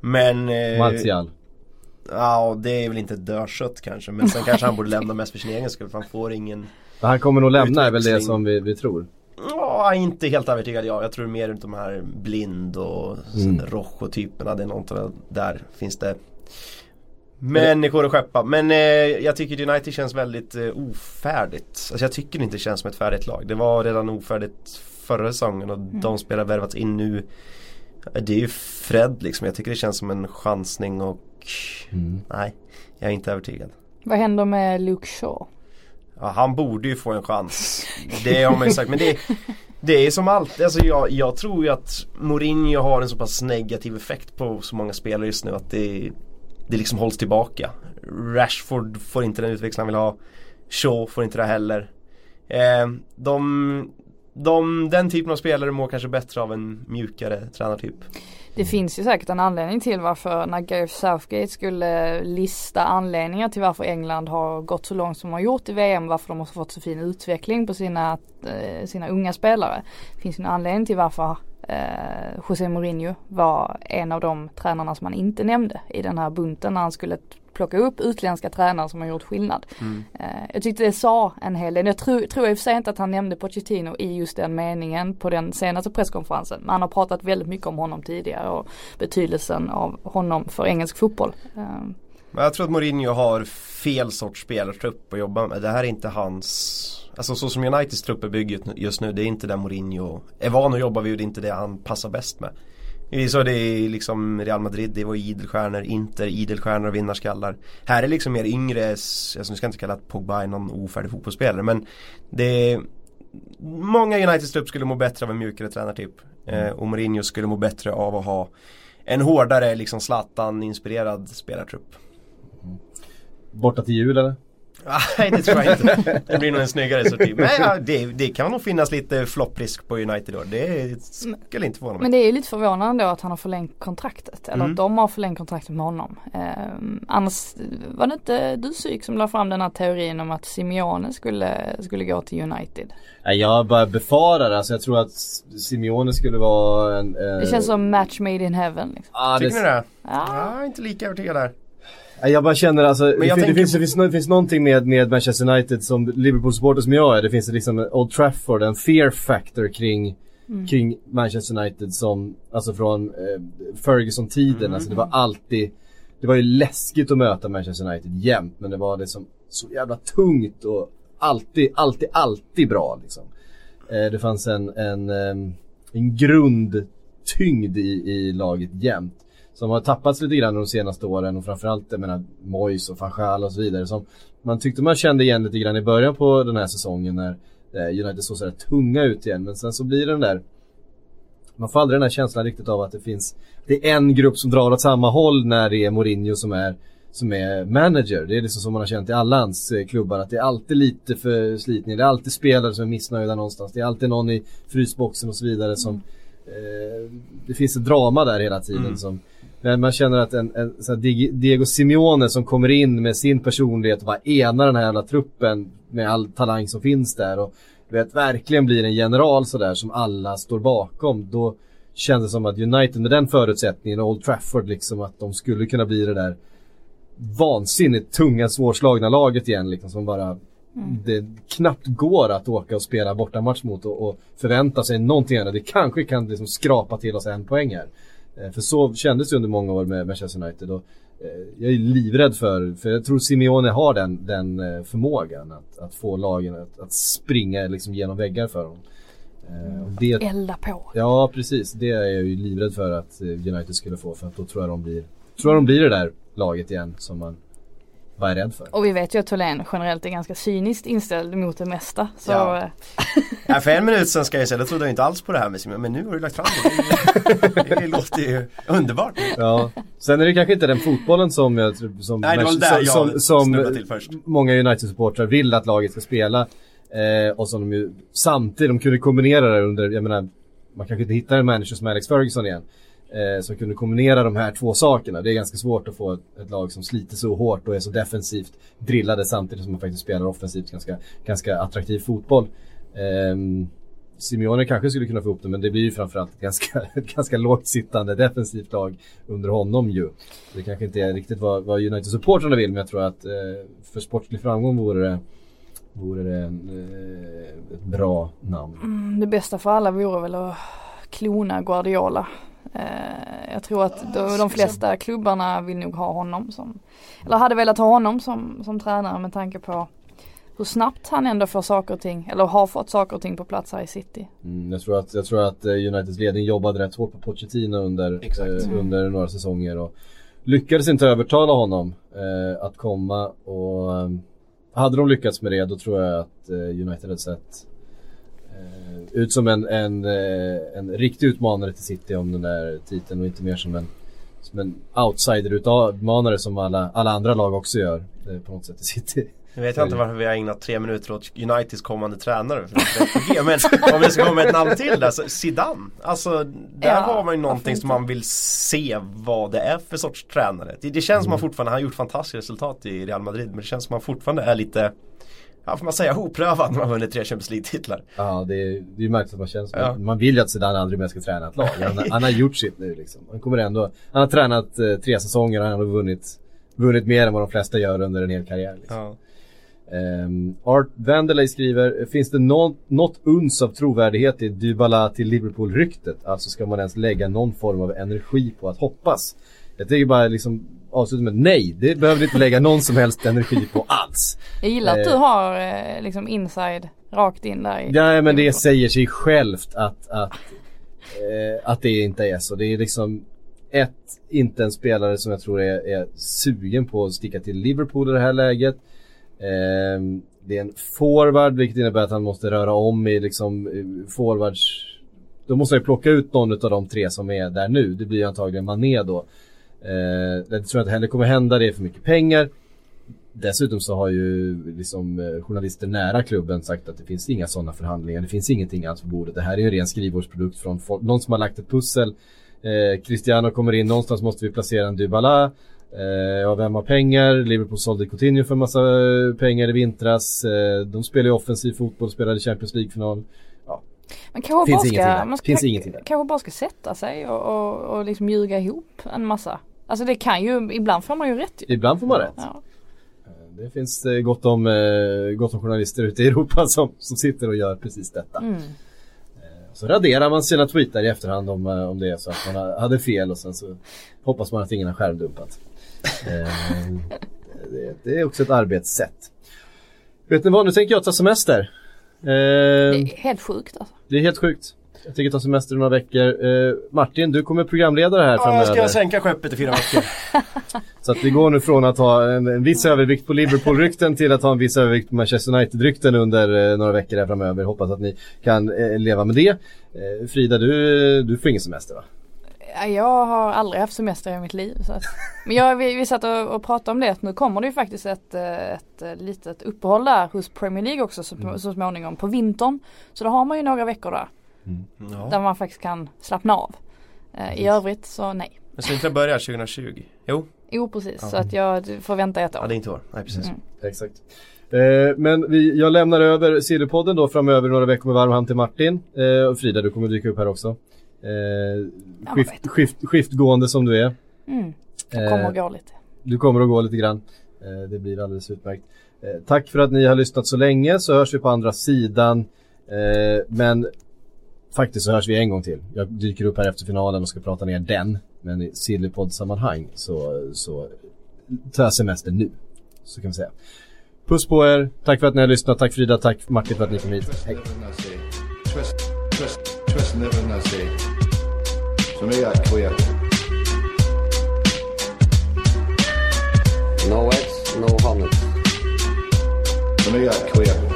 Men eh, Martial. Ja, det är väl inte dödkött kanske. Men sen kanske han borde lämna mest för sin egen skull. För han får ingen Han kommer nog lämna är väl det som vi, vi tror. Ja, inte helt övertygad jag. Jag tror mer runt de här Blind och Mm. mm. Rojo-typerna. Det är något där finns det människor att skeppa. Men eh, jag tycker United känns väldigt eh, ofärdigt. Alltså jag tycker det inte känns som ett färdigt lag. Det var redan ofärdigt förra säsongen och de spelare värvats in nu. Det är ju Fred liksom. Jag tycker det känns som en chansning och nej, jag är inte övertygad. Vad händer med Luke Shaw? Ja, han borde ju få en chans. Det har man ju sagt. Men det, det är som alltid. Alltså jag, jag tror ju att Mourinho har en så pass negativ effekt på så många spelare just nu att det, det liksom hålls tillbaka. Rashford får inte den utväxling han vill ha. Shaw får inte det heller. Eh, de, de, den typen av spelare mår kanske bättre av en mjukare tränartyp. Det finns ju säkert en anledning till varför när Gareth Southgate skulle lista anledningar till varför England har gått så långt som de har gjort i VM, varför de har fått så fin utveckling på sina, eh, sina unga spelare. Det finns ju en anledning till varför eh, José Mourinho var en av de tränarna som han inte nämnde i den här bunten när han skulle plocka upp utländska tränare som har gjort skillnad. Mm. Eh, jag tyckte det sa en hel del. Jag tror, tror i och för sig inte att han nämnde Pochettino i just den meningen på den senaste presskonferensen. Men han har pratat väldigt mycket om honom tidigare och betydelsen av honom för engelsk fotboll. Eh, Men jag tror att Mourinho har fel sorts spelartrupp att jobba med. Det här är inte hans Alltså så som Uniteds trupp är byggd just nu, det är inte det Mourinho är van att jobba vid och det är inte det han passar bäst med. Vi såg det i liksom Real Madrid, det var idelstjärnor, Inter, idelstjärnor och vinnarskallar. Här är liksom mer yngre, alltså nu ska jag inte kalla Pogba någon ofärdig fotbollsspelare men det är Många Uniteds trupp skulle må bättre av en mjukare tränartyp. Eh, och Mourinho skulle må bättre av att ha en hårdare, liksom Zlatan-inspirerad spelartrupp. Borta till jul eller? Nej det tror jag inte. Det blir nog en snyggare sorti. Men ja, det, det kan nog finnas lite flopprisk på United då. Det skulle inte förvåna mig. Men det är ju lite förvånande då att han har förlängt kontraktet. Eller Mm. att de har förlängt kontraktet med honom. Um, annars var det inte du psyk som la fram den här teorin om att Simeone skulle, skulle gå till United. Jag bara befarar alltså. Jag tror att Simeone skulle vara en... Eh, Det känns som match made in heaven. Liksom. ah, Tycker ni det? Ja. Ja, inte lika övertygad där. Jag bara känner alltså, det, jag det, tänker finns, det, finns, det finns någonting med, med Manchester United som Liverpool-supporter som jag är. Det finns liksom en Old Trafford, en fear factor kring, kring Manchester United som, alltså från eh, Ferguson-tiden. Alltså det var alltid, det var ju läskigt att möta Manchester United jämt. Men det var liksom så jävla tungt och alltid, alltid, alltid bra liksom. Eh, det fanns en, en, ehm, en grundtyngd i, i laget jämt. Som har tappats lite grann de senaste åren och framförallt jag menar Moyes och Fanchal och så vidare. Som man tyckte man kände igen lite grann i början på den här säsongen när eh, United såg sådär tunga ut igen. Men sen så blir den där man får aldrig den här känslan riktigt av att det finns Det är en grupp som drar åt samma håll när det är Mourinho som är Som är manager. Det är liksom som man har känt i alla hans eh, klubbar att det är alltid lite för slitning. Det är alltid spelare som är missnöjda någonstans. Det är alltid någon i frysboxen och så vidare som eh, Det finns ett drama där hela tiden som men man känner att en, en så här Dig- Diego Simeone som kommer in med sin personlighet och bara enar den här jävla truppen med all talang som finns där och vet verkligen blir en general sådär som alla står bakom. Då kändes det som att United med den förutsättningen och Old Trafford liksom att de skulle kunna bli det där vansinnigt tunga svårslagna laget igen liksom som bara det knappt går att åka och spela bortamatch mot och, och förvänta sig någonting annat. Det kanske kan liksom skrapa till oss en poäng här. Eh, För så kändes det under många år med Manchester United. Och, eh, jag är livrädd för, för jag tror Simeone har den, den eh, förmågan att, att få lagen att, att springa liksom genom väggar för honom. Eh, och det, Elda på. ja precis, det är jag ju livrädd för att United skulle få för att då tror jag de blir, tror jag de blir det där laget igen som man var rädd för. Och vi vet ju att Tholén generellt är ganska cyniskt inställd mot det mesta. Så Ja. eh, Ja, för en minut sen ska jag säga, då trodde jag inte alls på det här med Simon, men nu har du lagt fram det. Det låter ju underbart. Ja, sen är det kanske inte den fotbollen som jag som, Nej, som, jag som, som till först. många United-supportrar vill att laget ska spela. Eh, och som de ju samtidigt, de kunde kombinera det under, jag menar, man kanske inte hittar en manager som Alex Ferguson igen. Eh, som kunde kombinera de här två sakerna. Det är ganska svårt att få ett, ett lag som sliter så hårt och är så defensivt drillade samtidigt som man faktiskt spelar offensivt ganska, ganska attraktiv fotboll. Eh, Simeone kanske skulle kunna få ihop det men det blir ju framförallt ett ganska, ett ganska lågt sittande defensivt lag under honom ju. Det kanske inte är riktigt vad, vad United-supportrarna vill men jag tror att eh, för sportslig framgång vore det, vore det en, eh, ett bra namn. mm, det bästa för alla vore väl att klona Guardiola. Eh, jag tror att de, de flesta klubbarna vill nog ha honom som, eller hade velat ha honom som, som tränare med tanke på hur snabbt han ändå får saker och ting, eller har fått saker och ting på plats här i city. Mm, jag tror att, jag tror att eh, Uniteds ledning jobbade rätt hårt på Pochettino under, eh, under några säsonger och lyckades inte övertala honom eh, att komma och eh, hade de lyckats med det då tror jag att eh, United hade sett ut som en, en, eh, en riktig utmanare till City om den där titeln och inte mer som en som en outsider-utmanare som alla, alla andra lag också gör eh, på något sätt i City. Nu vet jag inte varför vi har ägnat tre minuter åt Uniteds kommande tränare. Men om vi ska komma med ett namn till där, så Zidane. Alltså där Ja, har man ju någonting som man vill se vad det är för sorts tränare. Det, det känns som man fortfarande, han har gjort fantastiska resultat i Real Madrid men det känns som man fortfarande är lite Ja får man säga oprövad när man vunnit tre Champions League-titlar. Ja, det är, ju märkligt att man känner så. Ja. Man vill ju att Zidane aldrig mer ska träna ett lag. Han, han har gjort sitt nu liksom. Han kommer ändå, han har tränat eh, tre säsonger och han har vunnit, vunnit mer än vad de flesta gör under en hel karriär. Liksom. Ja. Ehm, Art Vanderley skriver, finns det något, något uns av trovärdighet i Dybala till Liverpool-ryktet? Alltså ska man ens lägga någon form av energi på att hoppas? Jag tänker bara liksom avsluta med nej, det behöver du inte lägga någon som helst energi på alls. Jag gillar att du Eh. har eh, liksom inside rakt in där Ja men det säger sig självt att, att, eh, att det inte är så. Det är liksom ett, inte en spelare som jag tror är, är sugen på att sticka till Liverpool i det här läget. Ehm, det är en forward vilket innebär att han måste röra om i liksom forwards. Då måste ju plocka ut någon av de tre som är där nu. Det blir antagligen Mané då. Eh, det tror jag inte heller kommer hända, det är för mycket pengar. Dessutom så har ju liksom eh, journalister nära klubben sagt att det finns inga sådana förhandlingar. Det finns ingenting alls på bordet. Det här är ju en ren skrivbordsprodukt från folk, någon som har lagt ett pussel. Eh, Cristiano kommer in, någonstans måste vi placera en Dybala. Eh, ja, vem har pengar? Liverpool sålde Coutinho för en massa eh, pengar i vintras. Eh, de spelar ju offensiv fotboll, spelade Champions League-final. Ja, Man kanske Finns bara ingenting där. ska, man ska, kanske bara ska sätta sig och, och, och liksom ljuga ihop en massa. Alltså det kan ju, ibland får man ju rätt ju. ibland får man rätt. Ja. Det finns eh, gott om, eh, gott om journalister ute i Europa som, som sitter och gör precis detta. Mm. Så raderar man sina tweetar i efterhand om, eh, om det är så att man ha- hade fel och sen så hoppas man att ingen har skärmdumpat. Eh, det, det är också ett arbetssätt. Vet ni vad, nu tänker jag ta semester. Eh, Det är helt sjukt alltså. det är helt sjukt. Jag tänker ta semester några veckor. Eh, Martin, du kommer programledare här Ja, framöver. jag ska sänka skeppet i fyra veckor. Så att vi går nu från att ha en, en viss övervikt på Liverpool-rykten till att ha en viss övervikt på Manchester United-rykten under eh, några veckor här framöver. Hoppas att ni kan eh, leva med det. Eh, Frida, du, du får ingen semester va? Ja, Jag har aldrig haft semester i mitt liv. Så att. Men jag, vi, vi satt och, och pratade om det att nu kommer det ju faktiskt ett, eh, ett eh, litet uppehåll där hos Premier League också så, Mm. så småningom på vintern. Så då har man ju några veckor där. Ja. Där man faktiskt kan slappna av. Eh, I övrigt så nej. Men ska inte börja 2020? Jo, Jo precis, så att jag får vänta ett år. ja, det är inte år. Nej precis. Mm. Exakt. Eh, men vi, jag lämnar över Sillypodden då framöver några veckor med varm hand till Martin. Eh, och Frida, du kommer dyka upp här också. Eh, skift, skift, skiftgående som du är. Mm. Jag kommer Eh, att gå lite. Du kommer att gå lite grann. Eh, det blir alldeles utmärkt. Tack för att ni har lyssnat så länge så hörs vi på andra sidan. Men faktiskt så hörs vi en gång till. Jag dyker upp här efter finalen och ska prata ner den. Men i Sillypodd-sammanhang så, så tar jag semester nu. Så kan vi säga. Puss på er. Tack för att ni har lyssnat. Tack Frida. Tack Martin för att ni kom hit. Hej. No eggs, no honey. För mig är